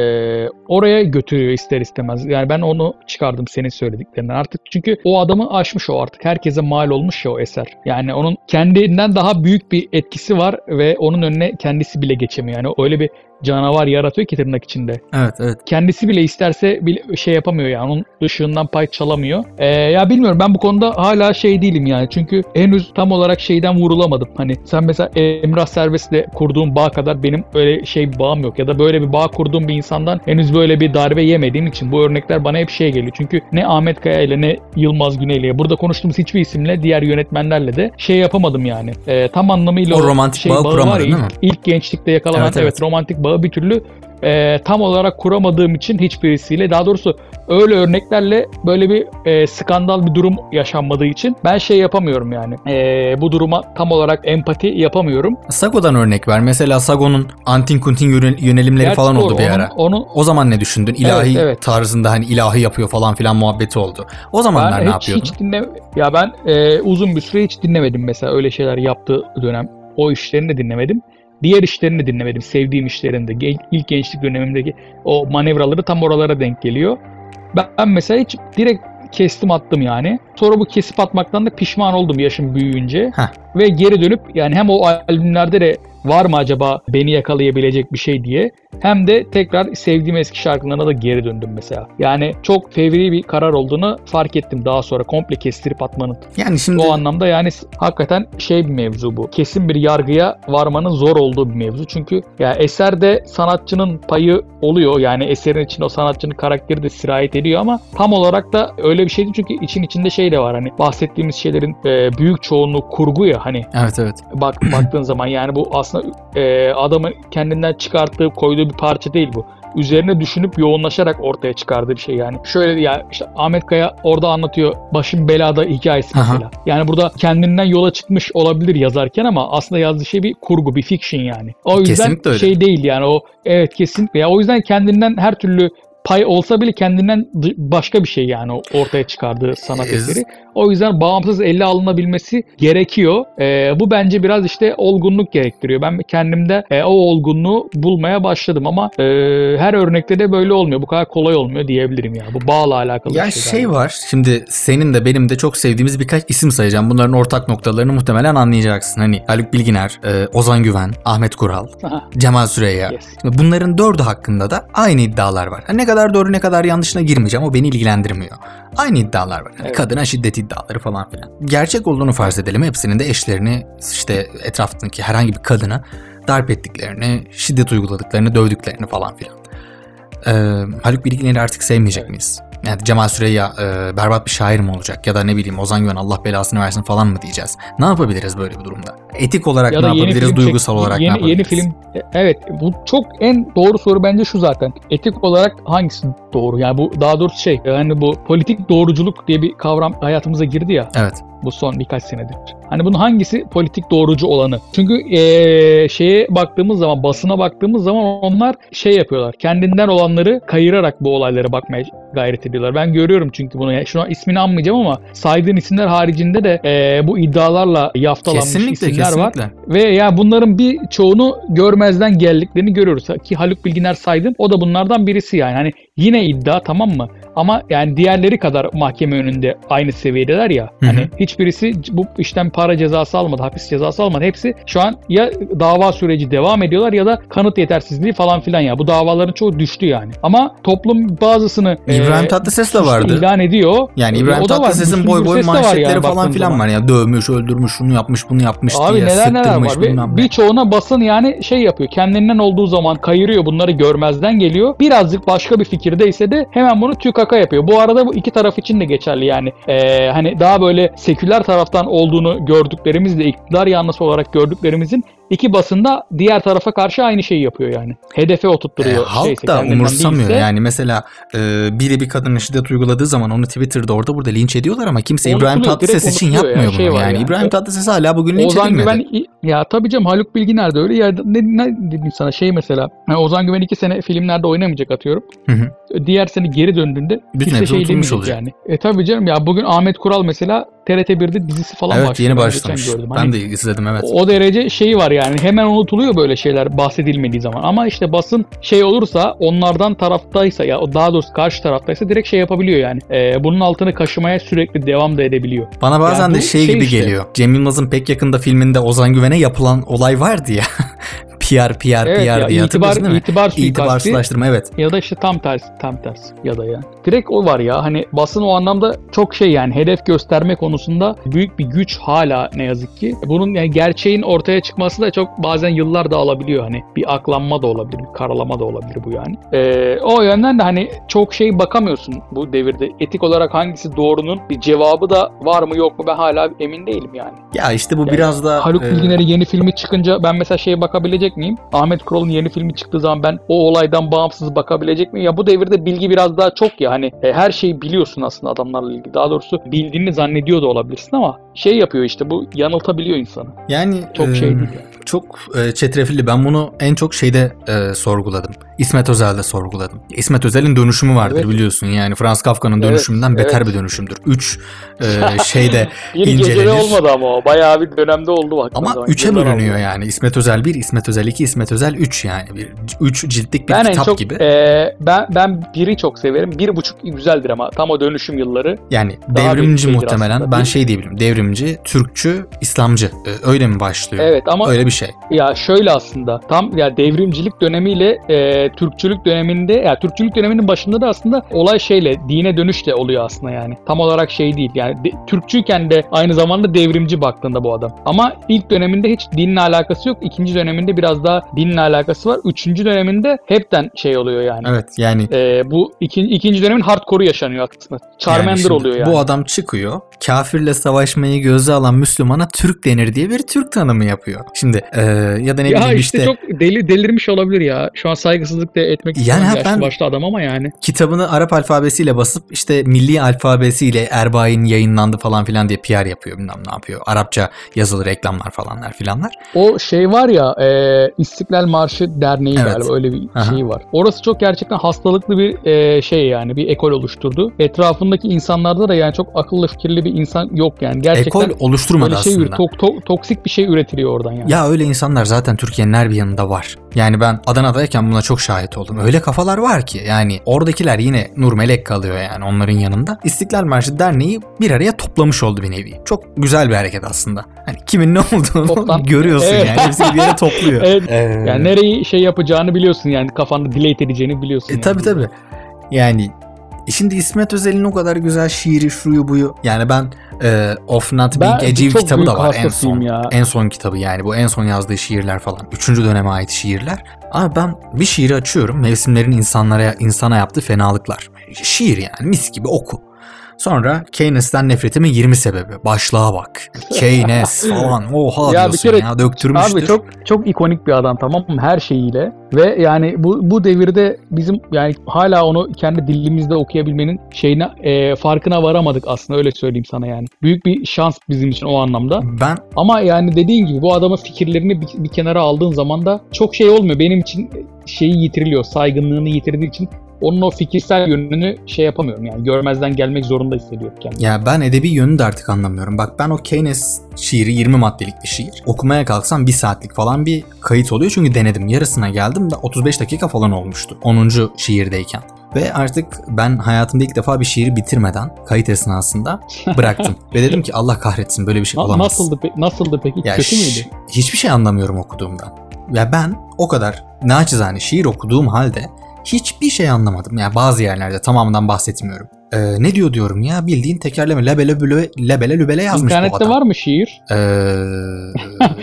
oraya götürüyor ister istemez. Yani ben onu çıkardım senin söylediklerinden. Artık çünkü o adamı aşmış o artık. Herkese mal olmuş ya o eser. Yani onun kendinden daha büyük bir etkisi var ve onun önüne kendisi bile geçemiyor. Yani öyle bir canavar yaratıyor ki tırnak içinde. Evet, evet. Kendisi bile isterse bile şey yapamıyor yani onun ışığından pay çalamıyor. Ee, ya bilmiyorum ben bu konuda hala şey değilim yani çünkü henüz tam olarak şeyden vurulamadım. Hani sen mesela Emrah Serbest'le kurduğun bağ kadar benim öyle şey bir bağım yok ya da böyle bir bağ kurduğum bir insandan henüz böyle bir darbe yemediğim için bu örnekler bana hep şey geliyor. Çünkü ne Ahmet Kaya ile ne Yılmaz Güney ile burada konuştuğumuz hiçbir isimle diğer yönetmenlerle de şey yapamadım yani. Ee, tam anlamıyla O romantik şey bağı bağı kuramadın ya, değil mi? ilk, ilk gençlikte yakalanan Evet, evet, evet. romantik bağı bir türlü e, tam olarak kuramadığım için hiçbirisiyle daha doğrusu öyle örneklerle böyle bir e, skandal bir durum yaşanmadığı için ben şey yapamıyorum yani. E, bu duruma tam olarak empati yapamıyorum. Sago'dan örnek ver. Mesela Sago'nun antin kuntin yöne- yönelimleri Gerçi falan oldu doğru, bir onun- ara. Onun, O zaman ne düşündün? İlahi Evet, evet. tarzında hani ilahi yapıyor falan filan muhabbeti oldu. O zamanlar ben ne hiç, yapıyordun? hiç dinle ya ben e, uzun bir süre hiç dinlemedim mesela öyle şeyler yaptığı dönem. O işlerini de dinlemedim. Diğer işlerini dinlemedim. Sevdiğim işlerinde. İlk gençlik dönemimdeki o manevraları tam oralara denk geliyor. Ben, ben mesela hiç direkt kestim attım yani. Sonra bu kesip atmaktan da pişman oldum yaşım büyüyünce. Heh. Ve geri dönüp yani hem o albümlerde de var mı acaba beni yakalayabilecek bir şey diye. Hem de tekrar sevdiğim eski şarkılarına da geri döndüm mesela. Yani çok fevri bir karar olduğunu fark ettim daha sonra komple kestirip atmanın. Yani şimdi O anlamda yani hakikaten şey bir mevzu bu. Kesin bir yargıya varmanın zor olduğu bir mevzu. Çünkü ya eserde sanatçının payı oluyor. Yani eserin için o sanatçının karakteri de sirayet ediyor ama tam olarak da öyle bir şey değil. Çünkü için içinde şey de var. Hani bahsettiğimiz şeylerin e, büyük çoğunluğu kurgu ya hani evet evet. bak baktığın zaman yani bu aslında e, adamın kendinden çıkarttığı koyduğu bir parça değil bu. Üzerine düşünüp yoğunlaşarak ortaya çıkardığı bir şey yani. Şöyle ya işte Ahmet Kaya orada anlatıyor başım belada hikayesi Aha. mesela. Yani burada kendinden yola çıkmış olabilir yazarken ama aslında yazdığı şey bir kurgu, bir fiction yani. O yüzden şey değil yani o evet kesinlikle. Ya o yüzden kendinden her türlü pay olsa bile kendinden başka bir şey yani ortaya çıkardığı sanat eseri. O yüzden bağımsız elle alınabilmesi gerekiyor. Ee, bu bence biraz işte olgunluk gerektiriyor. Ben kendimde e, o olgunluğu bulmaya başladım ama e, her örnekte de böyle olmuyor. Bu kadar kolay olmuyor diyebilirim ya. Bu bağla alakalı Ya şey. şey var. Şimdi senin de benim de çok sevdiğimiz birkaç isim sayacağım. Bunların ortak noktalarını muhtemelen anlayacaksın. Hani Haluk Bilginer, e, Ozan Güven, Ahmet Kural, Aha, Cemal Süreyya. yes. Bunların dördü hakkında da aynı iddialar var. Ha, ne kadar doğru ne kadar yanlışına girmeyeceğim o beni ilgilendirmiyor. Aynı iddialar var. Yani Evet. Kadına şiddet iddiaları falan filan. Gerçek olduğunu farz edelim. Hepsinin de eşlerini işte etrafındaki herhangi bir kadına darp ettiklerini, şiddet uyguladıklarını, dövdüklerini falan filan. Ee, Haluk Bilginer'i artık sevmeyecek Evet. miyiz? Yani Cemal Süreyya e, berbat bir şair mi olacak? Ya da ne bileyim Ozan Güven Allah belasını versin falan mı diyeceğiz? Ne yapabiliriz böyle bir durumda? Etik olarak Ya ne yapabiliriz? Duygusal çek- olarak yeni, ne yapabiliriz? Yeni film e, evet bu çok en doğru soru bence şu zaten. Etik olarak hangisi doğru? Yani bu daha doğrusu şey yani bu politik doğruculuk diye bir kavram hayatımıza girdi ya. Evet. bu son birkaç senedir. Hani bunun hangisi politik doğrucu olanı? Çünkü eee, şeye baktığımız zaman, basına baktığımız zaman onlar şey yapıyorlar. Kendinden olanları kayırarak bu olaylara bakmaya gayret ediyorlar. Ben görüyorum çünkü bunu. Yani Şu an ismini anmayacağım ama saydığın isimler haricinde de eee, bu iddialarla yaftalanmış Kesinlikle isimler var. kesinlikle. Ve ya bunların bir çoğunu görmezden geldiklerini görüyoruz. Ki Haluk Bilginer saydım. O da bunlardan birisi yani. Hani yine iddia tamam mı? Ama yani diğerleri kadar mahkeme önünde aynı seviyedeler ya. Hı hı. Hani hiçbirisi bu işten para cezası almadı, hapis cezası almadı. Hepsi şu an ya dava süreci devam ediyorlar ya da kanıt yetersizliği falan filan ya. Bu davaların çoğu düştü yani. Ama toplum bazısını İbrahim e, Tatlıses de vardı. ilan ediyor. Yani E, İbrahim var. Tatlıses'in boy boy manşetleri yani falan filan zaman. var ya. Dövmüş, öldürmüş, şunu yapmış, bunu yapmış Abi diye neler neler var. Ne. birçoğuna basın yani şey yapıyor. Kendinden olduğu zaman kayırıyor bunları görmezden geliyor. Birazcık başka bir fikirdeyse de hemen bunu tükaka yapıyor. Bu arada bu iki taraf için de geçerli yani. Ee, hani daha böyle seküler taraftan olduğunu gördüklerimizle iktidar yanlısı olarak gördüklerimizin iki basında diğer tarafa karşı aynı şeyi yapıyor yani. Hedefe E, oturtturuyor. halk şeyse, da umursamıyor. değilse. Yani mesela e, biri bir kadına şiddet uyguladığı zaman onu Twitter'da orada burada linç ediyorlar ama kimse İbrahim Tatlıses için yapmıyor şey bunu. var yani yani. İbrahim Tatlıses hala bugün linç Ozan edilmedi. Güven ya tabii canım Haluk Bilginer de öyle ya ne, ne dedim sana şey mesela yani Ozan Güven iki sene filmlerde oynamayacak atıyorum. Hı hı. Diğer sene geri döndüğünde Bütün hepsi şey demeyecek olacak. yani. E tabii canım ya bugün Ahmet Kural mesela TRT1'de dizisi falan Evet başlıyor. yeni Ben başlamış. gördüm. Ben Hani de izledim evet. o derece şey var yani hemen unutuluyor böyle şeyler bahsedilmediği zaman. Ama işte basın şey olursa onlardan taraftaysa ya daha doğrusu karşı taraftaysa direkt şey yapabiliyor yani. E, bunun altını kaşımaya sürekli devam da edebiliyor. Bana bazen Ya de şey, şey gibi işte. geliyor. Cem Yılmaz'ın pek yakında filminde Ozan Güven'e yapılan olay vardı ya. PR, PR, Evet PR ya diye itibar, değil mi? itibar. İtibarsızlaştırma evet. Ya da işte tam tersi, tam tersi ya da yani. Direkt o var ya hani basın o anlamda çok şey yani hedef gösterme konusunda büyük bir güç hala ne yazık ki. Bunun yani gerçeğin ortaya çıkması da çok bazen yıllar da alabiliyor hani. Bir aklanma da olabilir, bir karalama da olabilir bu yani. Ee, o yönden de hani çok şey bakamıyorsun bu devirde. Etik olarak hangisi doğrunun bir cevabı da var mı yok mu ben hala emin değilim yani. Ya işte bu Yani biraz da Haluk e, Bilginer'in yeni filmi çıkınca ben mesela şeye bakabilecek miyim? Ahmet Kural'ın yeni filmi çıktığı zaman ben o olaydan bağımsız bakabilecek miyim? Ya bu devirde bilgi biraz daha çok ya hani e, her şeyi biliyorsun aslında adamlarla ilgili. Daha doğrusu bildiğini zannediyor da olabilirsin ama şey yapıyor işte bu yanıltabiliyor insanı. yani Çok e, şey değil yani. Çok e, çetrefilli. Ben bunu en çok şeyde e, sorguladım. İsmet Özel'de sorguladım. İsmet Özel'in dönüşümü vardır Evet. biliyorsun. Yani Franz Kafka'nın Evet, dönüşümünden beter evet. bir dönüşümdür. Üç e, şeyde Bir gecede incelenir. olmadı ama o. Bayağı bir dönemde oldu bak. Ama üçe bölünüyor yani. İsmet Özel 1, İsmet Özel 2, İsmet Özel 3 yani. Bir, üç ciltlik bir Ben en kitap çok gibi. e, ben ben biri çok severim. Bir buçuk güzeldir ama tam o dönüşüm yılları. Yani Daha devrimci muhtemelen. aslında. Ben şey diyebilirim. Devrimci, Türkçü, İslamcı. E, öyle mi başlıyor? Evet ama Öyle bir şey. Ya şöyle aslında tam ya devrimcilik dönemiyle e, Türkçülük döneminde ya Türkçülük döneminin başında da aslında olay şeyle dine dönüş de oluyor aslında yani. Tam olarak şey değil. Yani de, Türkçüyken de aynı zamanda devrimci baktığında bu adam. Ama ilk döneminde hiç dinle alakası yok. İkinci döneminde biraz daha dinle alakası var. Üçüncü döneminde hepten şey oluyor yani. Evet yani E, bu ikinci, ikinci dönemin hardcore'u yaşanıyor aslında. Yani Charmander şimdi oluyor yani. Bu adam çıkıyor. Kafirle savaşmayı göze alan Müslümana Türk denir diye bir Türk tanımı yapıyor. Şimdi e, ya da ne ya bileyim işte, işte, çok deli delirmiş olabilir ya. Şu an saygısızlık da etmek Yani istemem ben- başlı adam ama yani. kitabını Arap alfabesiyle basıp işte milli alfabesiyle Erbain yayınlandı falan filan diye PR yapıyor bilmem ne yapıyor. Arapça yazılı reklamlar falanlar filanlar. O şey var ya e, İstiklal Marşı Derneği Evet. galiba öyle bir Aha. şey var. Orası çok gerçekten hastalıklı bir e, şey yani bir ekol oluşturdu. Etrafındaki insanlarda da yani çok akıllı fikirli bir insan yok yani. Gerçekten Ekol oluşturmadı şey aslında. tok- tok- toksik bir şey üretiliyor oradan yani. Ya öyle insanlar zaten Türkiye'nin her bir yanında var. Yani ben Adana'dayken buna çok şahit oldum. Öyle kafalar var ki yani oradakiler yine nur melek kalıyor yani onların yanında. İstiklal Marşı Derneği bir araya toplamış oldu bir nevi. Çok güzel bir hareket aslında. Hani kimin ne olduğunu Toplam- görüyorsun Evet. yani. Hepsini bir yere topluyor. Evet. Ee, Yani nereyi şey yapacağını biliyorsun yani kafanda delete edeceğini biliyorsun. E, yani. tabii tabii. Yani şimdi İsmet Özel'in o kadar güzel şiiri şuyu buyu. Yani ben e, Of Not Being çok kitabı da var en son. ya. En son kitabı yani bu en son yazdığı şiirler falan. Üçüncü döneme ait şiirler. Abi ben bir şiiri açıyorum. Mevsimlerin insanlara insana yaptığı fenalıklar. Şiir yani mis gibi oku. Sonra Keynes'ten nefretimin 20 sebebi. Başlığa bak. Keynes falan. Oha Ya diyorsun kere- ya döktürmüştür. Abi çok çok ikonik bir adam tamam mı her şeyiyle ve yani bu bu devirde bizim yani hala onu kendi dilimizde okuyabilmenin şeyine e, farkına varamadık aslında öyle söyleyeyim sana yani. Büyük bir şans bizim için o anlamda. Ben Ama yani dediğin gibi bu adamın fikirlerini bir, bir kenara aldığın zaman da çok şey olmuyor. Benim için şeyi yitiriliyor, saygınlığını yitirdiği için onun o fikirsel yönünü şey yapamıyorum yani görmezden gelmek zorunda hissediyorum kendimi. Ya ben edebi yönünü de artık anlamıyorum. Bak ben o Keynes şiiri 20 maddelik bir şiir. Okumaya kalksam 1 saatlik falan bir kayıt oluyor. Çünkü denedim. Yarısına geldim de 35 dakika falan olmuştu. 10. şiirdeyken. Ve artık ben hayatımda ilk defa bir şiiri bitirmeden kayıt esnasında bıraktım. Ve dedim ki Allah kahretsin böyle bir şey olamaz. nasıldı, pe- nasıldı peki? Ya Kötü müydü? Hiçbir şey anlamıyorum okuduğumdan. Ya ben o kadar naçizane şiir okuduğum halde hiçbir şey anlamadım. Ya bazı yerlerde tamamından bahsetmiyorum. Ee, ne diyor diyorum ya bildiğin tekerleme lebele lübele, lebele lübele yazmış bu İnternette adam. var mı şiir? Ee,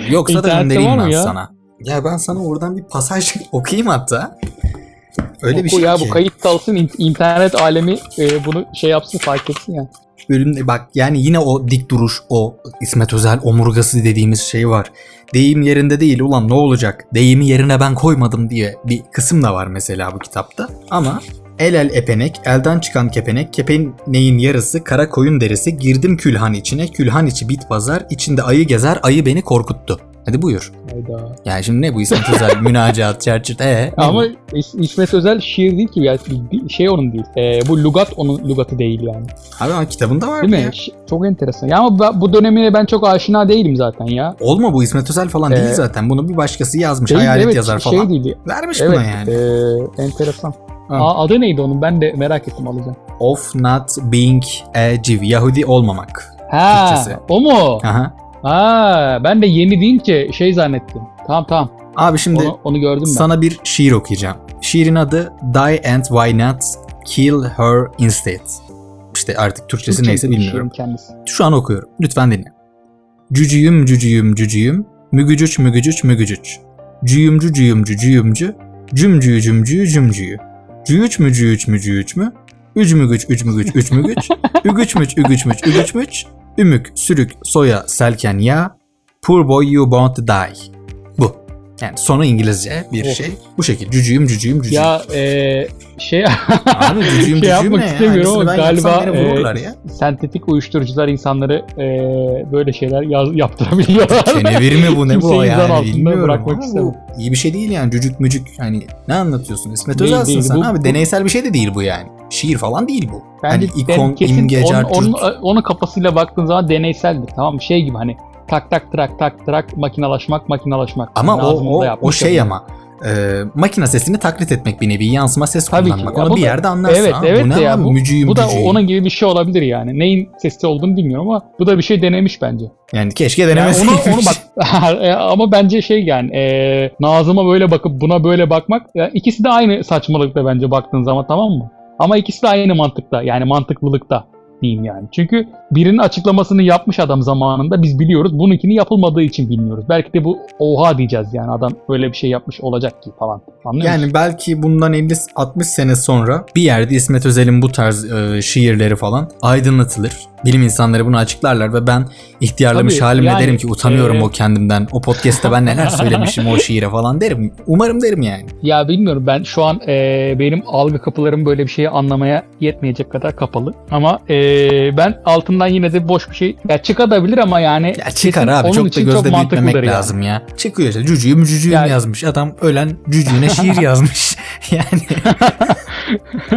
yoksa da göndereyim ben ya? sana. Ya ben sana oradan bir pasaj okuyayım hatta. Öyle bir Oku şey ya ki. bu kayıt kalsın in- internet alemi e, bunu şey yapsın fark etsin ya. Bölümde bak yani yine o dik duruş, o İsmet Özel omurgası dediğimiz şey var. Deyim yerinde değil ulan ne olacak? Deyimi yerine ben koymadım diye bir kısım da var mesela bu kitapta. Ama el el epenek, elden çıkan kepenek, kepeneğin yarısı kara koyun derisi, girdim külhan içine, külhan içi bit pazar, içinde ayı gezer, ayı beni korkuttu. Hadi buyur. Hayda. Yani şimdi ne bu İsmet Özel, münacaat, çerçüt, ee? Ama? İs- İsmet Özel şiir değil ki ya bir şey onun değil. E, bu lugat onun lugatı değil yani. Abi ama kitabında var Değil mi? ya. Ş- Çok enteresan. Ya ama ben- bu dönemine ben çok aşina değilim zaten ya. Olma bu İsmet Özel falan değil Ee, zaten. Bunu bir başkası yazmış. Değil, hayalet evet, yazar şey falan. değil. Vermiş Evet, buna yani. e, enteresan. Ha. Aa, adı neydi onun? Ben de merak ettim alacağım. Of not being a Jew. Yahudi olmamak. Ha, Türkçesi. o mu? Aha. Ha, ben de yeni deyince şey zannettim. Tamam tamam. Abi şimdi Onu, onu gördüm ben. sana bir şiir okuyacağım. Şiirin adı Die and Why Not Kill Her Instead. İşte artık Türkçesi Türkçe neyse bilmiyorum. kendisi. Şu an okuyorum. Lütfen dinle. Cücüyüm cücüyüm cücüyüm. Mügücüç mügücüç mügücüç. Cüyümcü cüyümcü cüyümcü. Cümcüyü cümcüyü cümcüyü. Cüyüç mü cüyüç mü cüyüç mü? Üc mü güç üc mü güç Ümük sürük soya selken ya. Poor boy you won't die. Bu. Yani sonu İngilizce bir Oh. şey. Bu şekil. Cücüyüm cücüyüm cücüyüm. Ya e, şey Abi cücüyüm şey yapmak ne ya? istemiyorum Aynısını ama galiba e, ya. sentetik uyuşturucular insanları e, böyle şeyler yaz, yaptırabiliyorlar. Kenevir mi bu ne bu yani bilmiyorum. bırakmak Ama istemem. iyi bir şey değil yani cücük mücük hani ne anlatıyorsun İsmet Özel'sin değil. sen Bu- abi bu- deneysel bir şey de değil bu yani. Şiir falan değil bu. Bence hani ikon, kesin imge, onun, cartürt. onun, onun kafasıyla baktığın zaman deneyseldir. Tamam? Şey gibi hani tak tak trak tak trak makinalaşmak makinalaşmak. Ama o, o, o şey ya. ama e, makine sesini taklit etmek bir nevi yansıma ses Tabii ki. kullanmak. Ya Onu bu bir da- yerde anlarsın. Evet, ha. evet bu ne ya bu, Mücüyüm, bu da cücüyüm. onun gibi bir şey olabilir yani. Neyin sesi olduğunu bilmiyorum ama bu da bir şey denemiş bence. Yani keşke Yani denemeseymiş. onu, onu bak ama bence şey yani e, Nazım'a böyle bakıp buna böyle bakmak ya ikisi de aynı saçmalıkta bence baktığın zaman tamam mı? Ama ikisi de aynı mantıkta yani mantıklılıkta diyeyim yani. Çünkü birinin açıklamasını yapmış adam zamanında biz biliyoruz. Bununkini yapılmadığı için bilmiyoruz. Belki de bu oha diyeceğiz yani adam böyle bir şey yapmış olacak ki falan. Anlıyor musun? Yani belki bundan 50-60 sene sonra bir yerde İsmet Özel'in bu tarz e, şiirleri falan aydınlatılır. Bilim insanları bunu açıklarlar ve ben ihtiyarlamış Tabii, halimle yani, derim ki utanıyorum e, o kendimden. O podcast'te ben neler söylemişim o şiire falan derim. Umarım derim yani. Ya bilmiyorum ben şu an e, benim algı kapılarım böyle bir şeyi anlamaya yetmeyecek kadar kapalı. Ama e, ben altından yine de boş bir şey ya çıkabilir ama yani Ya çıkar kesin abi onun çok da gözde büyütmemek mantıklıdır yani. lazım ya. Çıkıyor işte cücüğüm cücüğüm Yani- yazmış. Adam ölen cücüğüne şiir yazmış. yani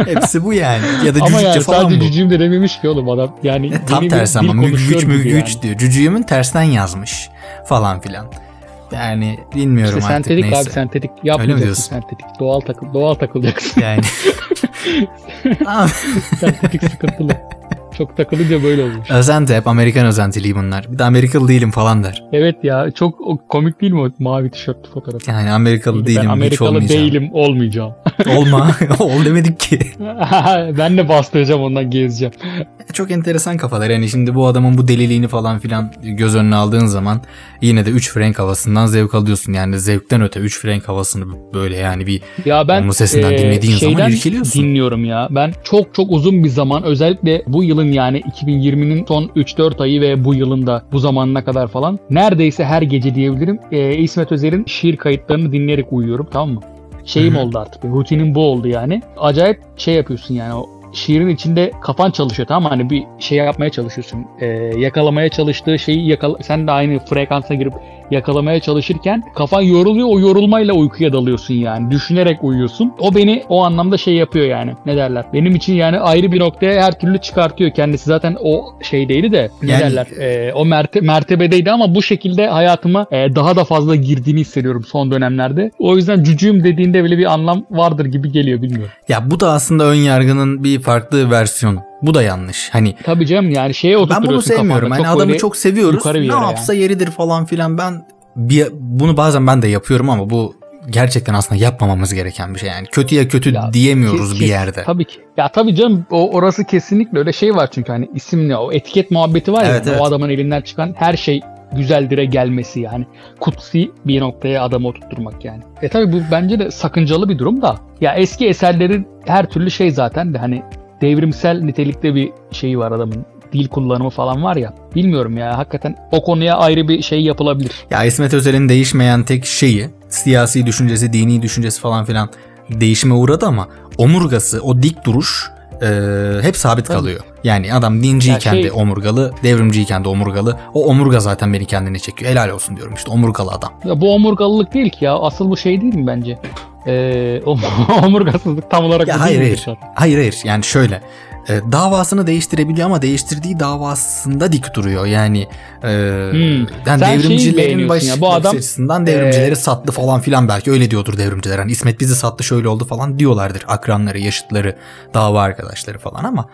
hepsi bu yani. Ya da Ama cücükçe yani falan sadece bu. cücüğüm de dememiş ki oğlum adam. Yani E, Tam bir tersi ama mü- konuşuyor güç mü gibi güç yani. diyor. Cücüğümün tersten yazmış falan filan. Yani bilmiyorum İşte artık sentetik neyse. abi sentetik yapmayacaksın sentetik. Doğal takıl doğal takılacaksın. Yani. Sentetik sıkıntılı. Çok takılınca böyle olmuş. Özenti hep Amerikan özentiliği bunlar. Bir de Amerikalı değilim falan der. Evet ya çok komik değil mi o mavi tişörtlü fotoğraf? Yani Amerikalı değilim ben hiç Amerikalı olmayacağım. değilim olmayacağım. Olma. Ol demedik ki. ben de bastıracağım ondan gezeceğim. Çok enteresan kafalar. Yani şimdi bu adamın bu deliliğini falan filan göz önüne aldığın zaman yine de 3 frank havasından zevk alıyorsun. Yani zevkten öte 3 frank havasını böyle yani bir Ya ben Onun sesinden eee, dinlediğin zaman irkiliyorsun. dinliyorum ya. Ben çok çok uzun bir zaman özellikle bu yılın yani 2020'nin son 3-4 ayı ve bu yılın da bu zamanına kadar falan neredeyse her gece diyebilirim eee, İsmet Özer'in şiir kayıtlarını dinleyerek uyuyorum tamam mı? Şeyim oldu artık. Rutinim bu oldu yani. Acayip şey yapıyorsun yani şiirin içinde kafan çalışıyor tamam mı? Hani bir şey yapmaya çalışıyorsun. Eee, yakalamaya çalıştığı şeyi yakala sen de aynı frekansa girip yakalamaya çalışırken kafan yoruluyor o yorulmayla uykuya dalıyorsun yani düşünerek uyuyorsun o beni o anlamda şey yapıyor yani ne derler benim için yani ayrı bir noktaya her türlü çıkartıyor kendisi zaten o şeydeydi de ne Yani- derler e, o merte- mertebedeydi ama bu şekilde hayatıma e, daha da fazla girdiğini hissediyorum son dönemlerde o yüzden cücüğüm dediğinde bile bir anlam vardır gibi geliyor bilmiyorum. ya bu da aslında ön yargının bir farklı versiyonu. Bu da yanlış. Hani Tabii canım yani şeye ben bunu sevmiyorum. kafanda. Hani adamı çok seviyoruz. Ne yere yani. yapsa yeridir falan filan. Ben bir, bunu bazen ben de yapıyorum ama bu gerçekten aslında yapmamamız gereken bir şey. Yani kötüye kötü Ya, diyemiyoruz Kes- bir yerde. Tabii ki. Ya tabii canım o orası kesinlikle öyle şey var çünkü hani isimle o etiket muhabbeti var ya Evet, evet. o adamın elinden çıkan her şey güzeldire gelmesi yani kutsi bir noktaya adamı oturtturmak yani. E tabii bu bence de sakıncalı bir durum da. Ya eski eserlerin her türlü şey zaten de hani devrimsel nitelikte bir şeyi var adamın dil kullanımı falan var ya. Bilmiyorum ya hakikaten o konuya ayrı bir şey yapılabilir. Ya İsmet Özel'in değişmeyen tek şeyi siyasi düşüncesi, dini düşüncesi falan filan değişime uğradı ama omurgası, o dik duruş e, hep sabit Tabii. kalıyor. Yani adam dinciyken Ya şey- de omurgalı, devrimciyken de omurgalı. O omurga zaten beni kendine çekiyor. Helal olsun diyorum işte omurgalı adam. Ya bu omurgalılık değil ki ya. Asıl bu şey değil mi bence? Ee, omurgasızlık tam olarak Ya hayır değil hayır. Hayır hayır yani şöyle e, davasını değiştirebiliyor ama değiştirdiği davasında dik duruyor. Yani e, Hmm. yani Sen devrimcilerin baş, ya, bu adam- açısından devrimcileri sattı falan filan belki öyle diyordur devrimciler. Hani İsmet bizi sattı şöyle oldu falan diyorlardır akranları, yaşıtları, dava arkadaşları falan ama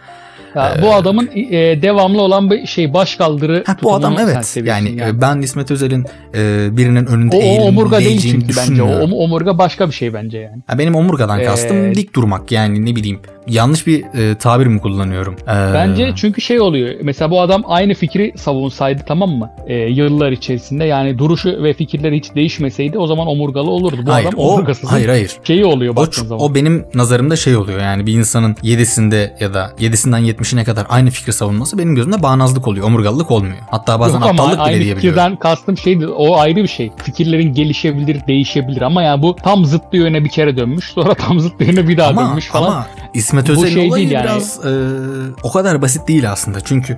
Ya bu adamın e, devamlı olan bir şey başkaldırı Ha, bu adam evet. seviyorsun Yani, e, ben İsmet Özel'in e, birinin önünde o, o omurga değil çünkü bence. O, omurga başka bir şey bence yani. Ha, benim omurgadan Ee, kastım dik durmak yani ne bileyim. Yanlış bir e, tabir mi kullanıyorum? Ee, Bence çünkü şey oluyor. Mesela bu adam aynı fikri savunsaydı tamam mı? E, yıllar içerisinde yani duruşu ve fikirleri hiç değişmeseydi o zaman omurgalı olurdu. Bu hayır, adam o, omurgasız. hayır hayır. Şeyi oluyor O, zaman. o benim nazarımda şey oluyor yani bir insanın 7'sinde ya da 7'sinden 70'ine kadar aynı fikri savunması benim gözümde bağnazlık oluyor. Omurgalılık olmuyor. Hatta bazen Yok aptallık bile aynı diyebiliyorum. fikirden kastım şeydi o ayrı bir şey. Fikirlerin gelişebilir, değişebilir ama yani bu tam zıttı yöne bir kere dönmüş sonra tam zıttı yöne bir daha Ama, dönmüş falan. ama İsmet Bu Özel'in şey olayı değil yani. biraz e, o kadar basit değil aslında. Çünkü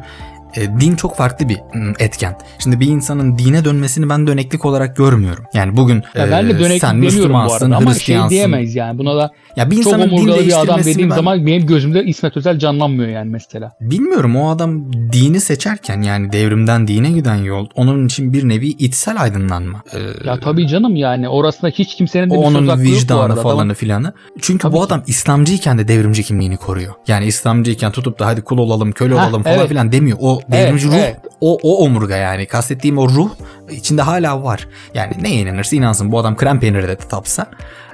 e, din çok farklı bir mm, etken. Şimdi bir insanın dine dönmesini ben döneklik olarak görmüyorum. Yani bugün Ya ben de e, döneklik sen demiyorum bu Müslümansın, arada ama şey diyemeyiz yani. Buna da Ya bir çok omurgalı bir adam dediğim ben zaman benim gözümde İsmet Özel canlanmıyor yani mesela. bilmiyorum. O adam dini seçerken yani devrimden dine giden yol onun için bir nevi içsel aydınlanma. Ee, Ya tabii canım yani orasında hiç kimsenin de bir onun vicdanı arada. falanı Adamın- filanı. Çünkü Tabii bu ki. adam İslamcıyken de devrimci kimliğini koruyor. Yani İslamcıyken tutup da hadi kul olalım, köle Heh, olalım falan evet. filan demiyor. O devrimci Evet, ruh, evet. o o omurga yani. Kastettiğim o ruh içinde hala var. Yani neye inanırsa inansın. Bu adam krem peyniri de tapsa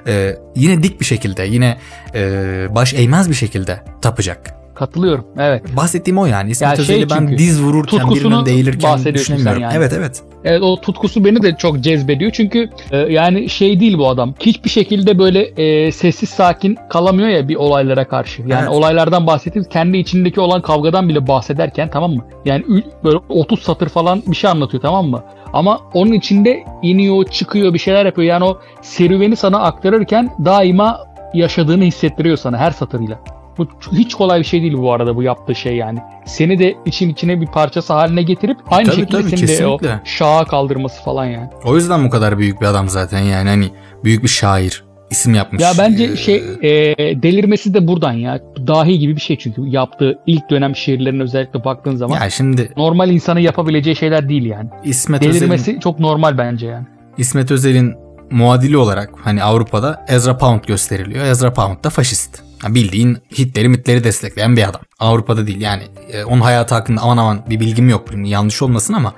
e, yine dik bir şekilde, yine e, baş eğmez bir şekilde tapacak. Katılıyorum. Evet. Bahsettiğim o yani. İsmet Ya şey Özel'i ben diz vururken birinin değilirken düşünemiyorum. yani. Evet evet. Evet o tutkusu beni de çok cezbediyor çünkü e, yani şey değil bu adam. Hiçbir şekilde böyle e, sessiz sakin kalamıyor ya bir olaylara karşı. Yani Evet. olaylardan bahsettiğimiz kendi içindeki olan kavgadan bile bahsederken tamam mı? Yani böyle 30 satır falan bir şey anlatıyor tamam mı? Ama onun içinde iniyor, çıkıyor, bir şeyler yapıyor. Yani o serüveni sana aktarırken daima yaşadığını hissettiriyor sana her satırıyla. Bu hiç kolay bir şey değil bu arada bu yaptığı şey yani. Seni de için içine bir parçası haline getirip aynı Tabii, şekilde tabii, seni de o kesinlikle. şaha kaldırması falan yani. O yüzden bu kadar büyük bir adam zaten yani hani büyük bir şair. isim yapmış. Ya bence Ee, şey e, delirmesi de buradan ya. Dahi gibi bir şey çünkü yaptığı ilk dönem şiirlerine özellikle baktığın zaman Ya şimdi normal insanın yapabileceği şeyler değil yani. İsmet Özel'in Delirmesi çok normal bence yani. İsmet Özel'in muadili olarak hani Avrupa'da Ezra Pound gösteriliyor. Ezra Pound da faşist. Bildiğin Hitler'i mitleri destekleyen bir adam. Avrupa'da değil yani e, onun hayatı hakkında aman aman bir bilgim yok. Yanlış olmasın ama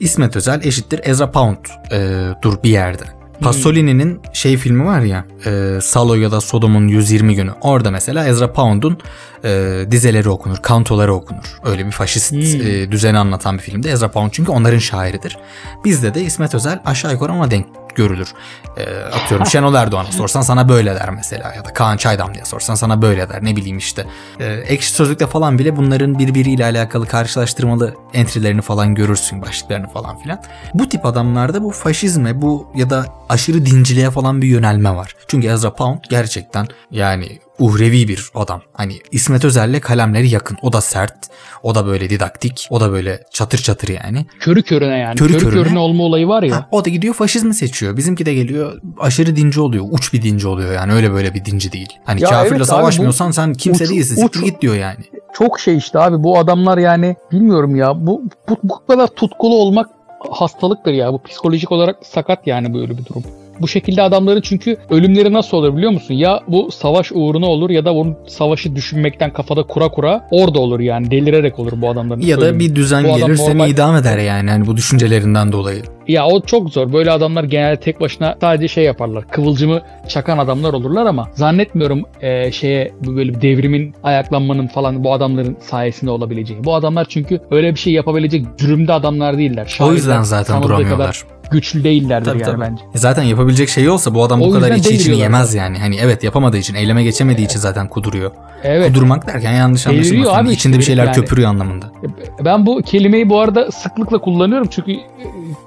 İsmet Özel eşittir Ezra Pound e, dur bir yerde. Pasolini'nin şey filmi var ya e, Salo ya da Sodom'un 120 günü. Orada mesela Ezra Pound'un e, dizeleri okunur, kantoları okunur. Öyle bir faşist Hmm. e, düzeni anlatan bir filmde. Ezra Pound çünkü onların şairidir. Bizde de İsmet Özel aşağı yukarı ona denk görülür. E, atıyorum Şenol Erdoğan'a sorsan sana böyle der mesela ya da Kaan Çaydam diye sorsan sana böyle der ne bileyim işte. E, ekşi Sözlük'te falan bile bunların birbiriyle alakalı karşılaştırmalı entrilerini falan görürsün başlıklarını falan filan. Bu tip adamlarda bu faşizme bu ya da aşırı dinciliğe falan bir yönelme var. Çünkü Ezra Pound gerçekten yani uhrevi bir adam. Hani İsmet Özel'le kalemleri yakın. O da sert, o da böyle didaktik, o da böyle çatır çatır yani. Körü körüne yani. Körü Körü, körüne. körüne olma olayı var ya. Ha, o da gidiyor faşizmi seçiyor. Bizimki de geliyor aşırı dinci oluyor. Uç bir dinci oluyor yani öyle böyle bir dinci değil. Hani Ya kafirle evet abi, savaşmıyorsan sen kimse uç- değilsin. Uç- git diyor yani. Çok şey işte abi bu adamlar yani bilmiyorum ya bu, bu, bu kadar tutkulu olmak hastalıktır ya. Bu psikolojik olarak sakat yani böyle bir durum. Bu şekilde adamların çünkü ölümleri nasıl olur biliyor musun? Ya bu savaş uğruna olur ya da onun savaşı düşünmekten kafada kura kura orada olur yani delirerek olur bu adamların Ya da ölümü. bir düzen Bu gelir seni normal- idam eder yani hani bu düşüncelerinden dolayı. Ya o çok zor. Böyle adamlar genelde tek başına sadece şey yaparlar. Kıvılcımı çakan adamlar olurlar ama zannetmiyorum e, şeye bu böyle bir devrimin ayaklanmanın falan bu adamların sayesinde olabileceği. Bu adamlar çünkü öyle bir şey yapabilecek cürümde adamlar değiller. O Şairler yüzden zaten duramıyorlar. kadar güçlü değillerdir Tabii, yani tabii. bence. E Zaten yapabilecek şeyi olsa bu adam O bu kadar içi içini yemez yani. Hani evet yapamadığı için, eyleme geçemediği için zaten kuduruyor. Evet. Kudurmak derken yanlış anlaşılmasın. abi İçinde işte bir şeyler yani. köpürüyor anlamında. Ben bu kelimeyi bu arada sıklıkla kullanıyorum çünkü e,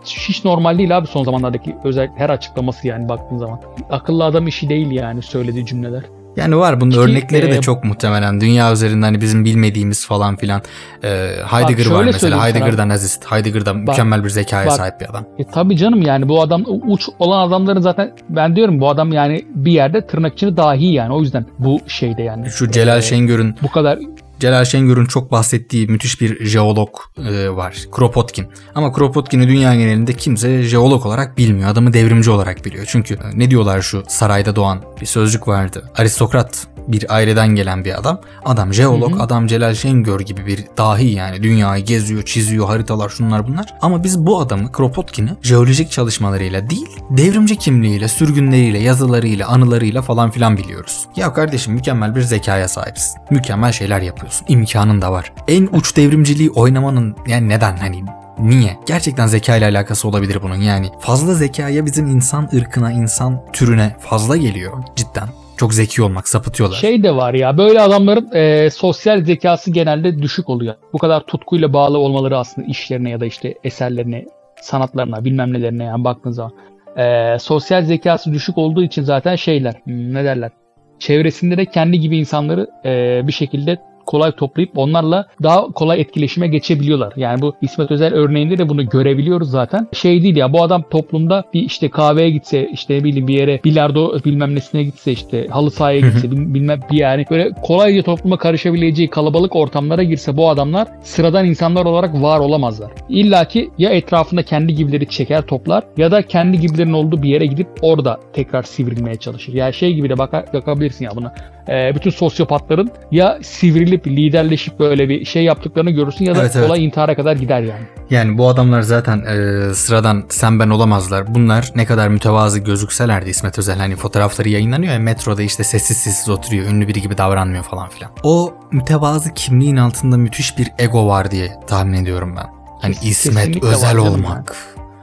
hiç normal değil abi son zamanlardaki özellikle her açıklaması yani baktığın zaman. Akıllı adam işi değil yani söylediği cümleler. Yani var bunun Ki, örnekleri de e, çok muhtemelen. Dünya üzerinde hani bizim bilmediğimiz falan filan. E, Heidegger şöyle var mesela. söyleyeyim sana. Heidegger'da nazist. Heidegger'da mükemmel bir zekaya bak. sahip bir adam. E tabii canım yani bu adam uç olan adamların zaten ben diyorum bu adam yani bir yerde tırnak içinde dahi yani o yüzden bu şeyde yani. Şu Celal e, Şengör'ün Bu kadar Celal Şengör'ün çok bahsettiği müthiş bir jeolog e, var. Kropotkin. Ama Kropotkin'i dünya genelinde kimse jeolog olarak bilmiyor. Adamı devrimci olarak biliyor. Çünkü e, ne diyorlar şu sarayda doğan bir sözcük vardı. Aristokrat bir aileden gelen bir adam. Adam jeolog, Hı hı. adam Celal Şengör gibi bir dahi yani. Dünyayı geziyor, çiziyor, haritalar şunlar bunlar. Ama biz bu adamı Kropotkin'i jeolojik çalışmalarıyla değil, devrimci kimliğiyle, sürgünleriyle, yazılarıyla, anılarıyla falan filan biliyoruz. Ya kardeşim mükemmel bir zekaya sahipsin. Mükemmel şeyler yapıyorsun. İmkanın da var. En uç devrimciliği oynamanın yani neden hani Niye? Gerçekten zeka ile alakası olabilir bunun yani. Fazla zekaya bizim insan ırkına, insan türüne fazla geliyor cidden. Çok zeki olmak sapıtıyorlar. şey de var ya böyle adamların e, sosyal zekası genelde düşük oluyor. Bu kadar tutkuyla bağlı olmaları aslında işlerine ya da işte eserlerine, sanatlarına bilmem nelerine yani baktığın zaman. E, sosyal zekası düşük olduğu için zaten şeyler hmm, ne derler çevresinde de kendi gibi insanları e, bir şekilde kolay toplayıp onlarla daha kolay etkileşime geçebiliyorlar. Yani bu İsmet Özel örneğinde de bunu görebiliyoruz zaten. Şey değil ya bu adam toplumda bir işte kahveye gitse işte ne bileyim bir yere bilardo bilmem nesine gitse işte halı sahaya gitse bil- bilmem bir yani böyle kolayca topluma karışabileceği kalabalık ortamlara girse bu adamlar sıradan insanlar olarak var olamazlar. İlla ki ya etrafında kendi gibileri çeker toplar ya da kendi gibilerin olduğu bir yere gidip orada tekrar sivrilmeye çalışır. Yani şey gibi de baka, bakabilirsin ya buna. Ee, bütün sosyopatların ya sivrilip liderleşip böyle bir şey yaptıklarını görürsün ya da Evet, evet. kolay intihara kadar gider yani. Yani bu adamlar zaten e, sıradan sen ben olamazlar. Bunlar ne kadar mütevazı gözükseler de İsmet Özel hani fotoğrafları yayınlanıyor ya metroda işte sessiz sessiz oturuyor. Ünlü biri gibi davranmıyor falan filan. O mütevazı kimliğin altında müthiş bir ego var diye tahmin ediyorum ben. Hani İsmet kesinlikle Özel olmak.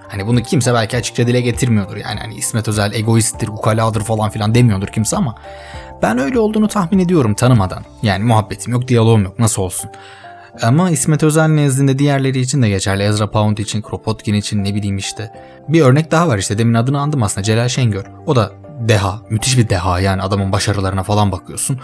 Hani bunu kimse belki açıkça dile getirmiyordur. Yani hani İsmet Özel egoisttir, ukaladır falan filan demiyordur kimse ama ben öyle olduğunu tahmin ediyorum tanımadan. Yani muhabbetim yok, diyalogum yok. Nasıl olsun? Ama İsmet Özel nezdinde diğerleri için de geçerli. Ezra Pound için, Kropotkin için ne bileyim işte. Bir örnek daha var işte demin adını andım aslında Celal Şengör. O da deha, müthiş bir deha yani adamın başarılarına falan bakıyorsun.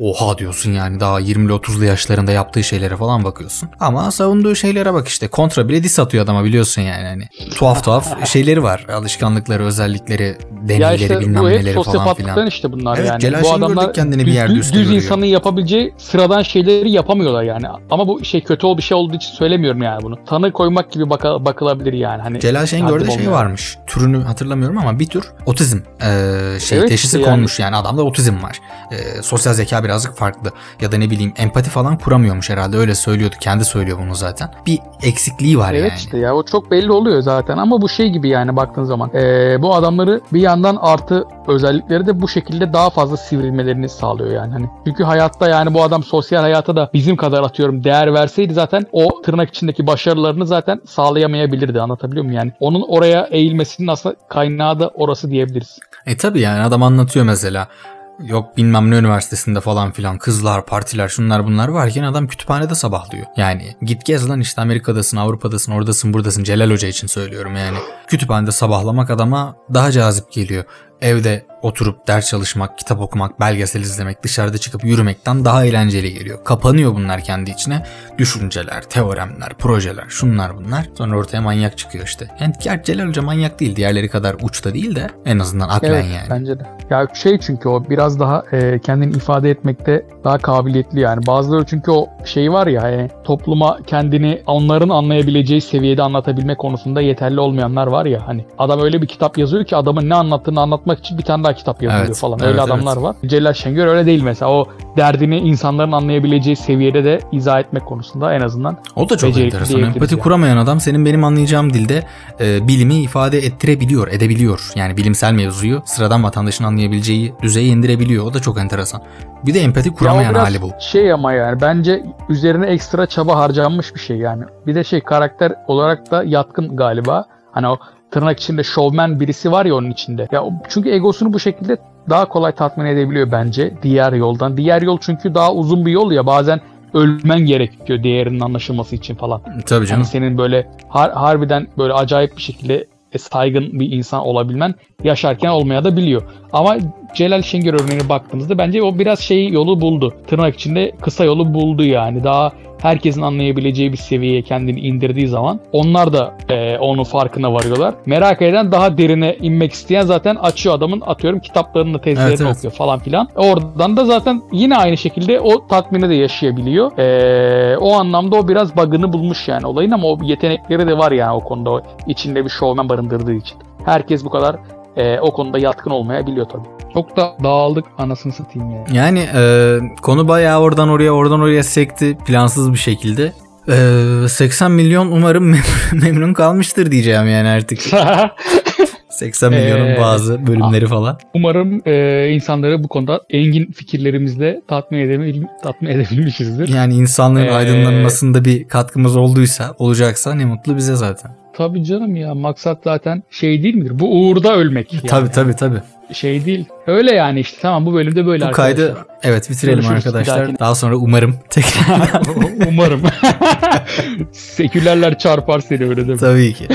Oha diyorsun yani daha 20'li 30'lu yaşlarında yaptığı şeylere falan bakıyorsun. Ama savunduğu şeylere bak işte. Kontra bile diss atıyor adama biliyorsun yani. Hani tuhaf tuhaf şeyleri var. Alışkanlıkları, özellikleri, deneyleri ya işte bilmem bu neleri falan filan. işte bunlar Evet, yani. Bu adamlar kendini bir yerde düz, düz görüyor. insanın yapabileceği sıradan şeyleri yapamıyorlar yani. Ama bu şey kötü ol bir şey olduğu için söylemiyorum yani bunu. Tanı koymak gibi baka- bakılabilir yani. Hani Celal Şengör'de şey varmış. Türünü hatırlamıyorum ama bir tür otizm eee, şey Evet, teşhisi işte yani. konmuş yani adamda otizm var. Eee, sosyal zeka birazcık farklı ya da ne bileyim empati falan kuramıyormuş herhalde öyle söylüyordu. Kendi söylüyor bunu zaten. Bir eksikliği var Evet yani. işte ya o çok belli oluyor zaten ama bu şey gibi yani baktığın zaman Ee, bu adamları bir yandan artı özellikleri de bu şekilde daha fazla sivrilmelerini sağlıyor yani hani çünkü hayatta yani bu adam sosyal hayata da bizim kadar atıyorum değer verseydi zaten o tırnak içindeki başarılarını zaten sağlayamayabilirdi anlatabiliyor muyum yani onun oraya eğilmesinin aslında kaynağı da orası diyebiliriz. E tabi yani adam anlatıyor mesela. Yok bilmem ne üniversitesinde falan filan kızlar, partiler, şunlar bunlar varken adam kütüphanede sabahlıyor. Yani git gez lan işte Amerika'dasın, Avrupa'dasın, oradasın, buradasın. Celal Hoca için söylüyorum yani. Kütüphanede sabahlamak adama daha cazip geliyor. Evde oturup ders çalışmak, kitap okumak, belgesel izlemek, dışarıda çıkıp yürümekten daha eğlenceli geliyor. Kapanıyor bunlar kendi içine. Düşünceler, teoremler, projeler, şunlar bunlar. Sonra ortaya manyak çıkıyor işte. Yani gerçi Celal Hoca manyak değil. Diğerleri kadar uçta değil de en azından aklen Evet yani. bence de. Ya şey çünkü o biraz daha e, kendini ifade etmekte daha kabiliyetli yani. Bazıları çünkü o şey var ya hani topluma kendini onların anlayabileceği seviyede anlatabilme konusunda yeterli olmayanlar var ya hani adam öyle bir kitap yazıyor ki adamın ne anlattığını anlatmak için bir tane daha kitap yazıyor Evet, falan. evet, öyle adamlar evet. var. Celal Şengör öyle değil mesela. O derdini insanların anlayabileceği seviyede de izah etmek konusunda en azından O da çok enteresan. Empati yani. kuramayan adam senin benim anlayacağım dilde e, bilimi ifade ettirebiliyor, edebiliyor. Yani bilimsel mevzuyu sıradan vatandaşın anlayabileceği düzeye indirebiliyor. O da çok enteresan. Bir de empati kuramayan hali bu. Şey ama yani bence üzerine ekstra çaba harcanmış bir şey yani. Bir de şey karakter olarak da yatkın galiba. Hani o tırnak içinde şovmen birisi var ya onun içinde. Ya çünkü egosunu bu şekilde daha kolay tatmin edebiliyor bence diğer yoldan. Diğer yol çünkü daha uzun bir yol ya bazen ölmen gerekiyor değerinin anlaşılması için falan. Tabii Yani canım. senin böyle har- harbiden böyle acayip bir şekilde e, saygın bir insan olabilmen yaşarken olmaya da biliyor. Ama Celal Şengör örneğine baktığımızda bence o biraz şey yolu buldu. Tırnak içinde kısa yolu buldu yani. Daha herkesin anlayabileceği bir seviyeye kendini indirdiği zaman onlar da e, onun farkına varıyorlar. Merak eden daha derine inmek isteyen zaten açıyor adamın atıyorum kitaplarını tezlerini Evet, evet. okuyor falan filan. Oradan da zaten yine aynı şekilde o tatmini de yaşayabiliyor. E, o anlamda o biraz bug'ını bulmuş yani olayın ama o yetenekleri de var yani o konuda o içinde bir showman barındırdığı için. Herkes bu kadar e, o konuda yatkın olmayabiliyor tabii. Çok da dağıldık anasını satayım yani. Yani e, konu bayağı oradan oraya oradan oraya sekti plansız bir şekilde. E, 80 milyon umarım mem- memnun kalmıştır diyeceğim yani artık. 80 milyonun Ee, bazı bölümleri falan. Umarım e, insanları bu konuda engin fikirlerimizle tatmin, edebil tatmin edebilmişizdir. Yani insanlığın Ee, aydınlanmasında bir katkımız olduysa, olacaksa ne mutlu bize zaten. Tabii canım ya maksat zaten şey değil midir? Bu uğurda ölmek. Yani. Tabii tabii tabii. Şey değil. Öyle yani işte tamam bu bölümde böyle Bu arkadaşlar. kaydı evet bitirelim Görüşürüz arkadaşlar. dahakine. Daha sonra umarım tekrar Umarım. Sekülerler çarpar seni öyle değil mi? tabii ki.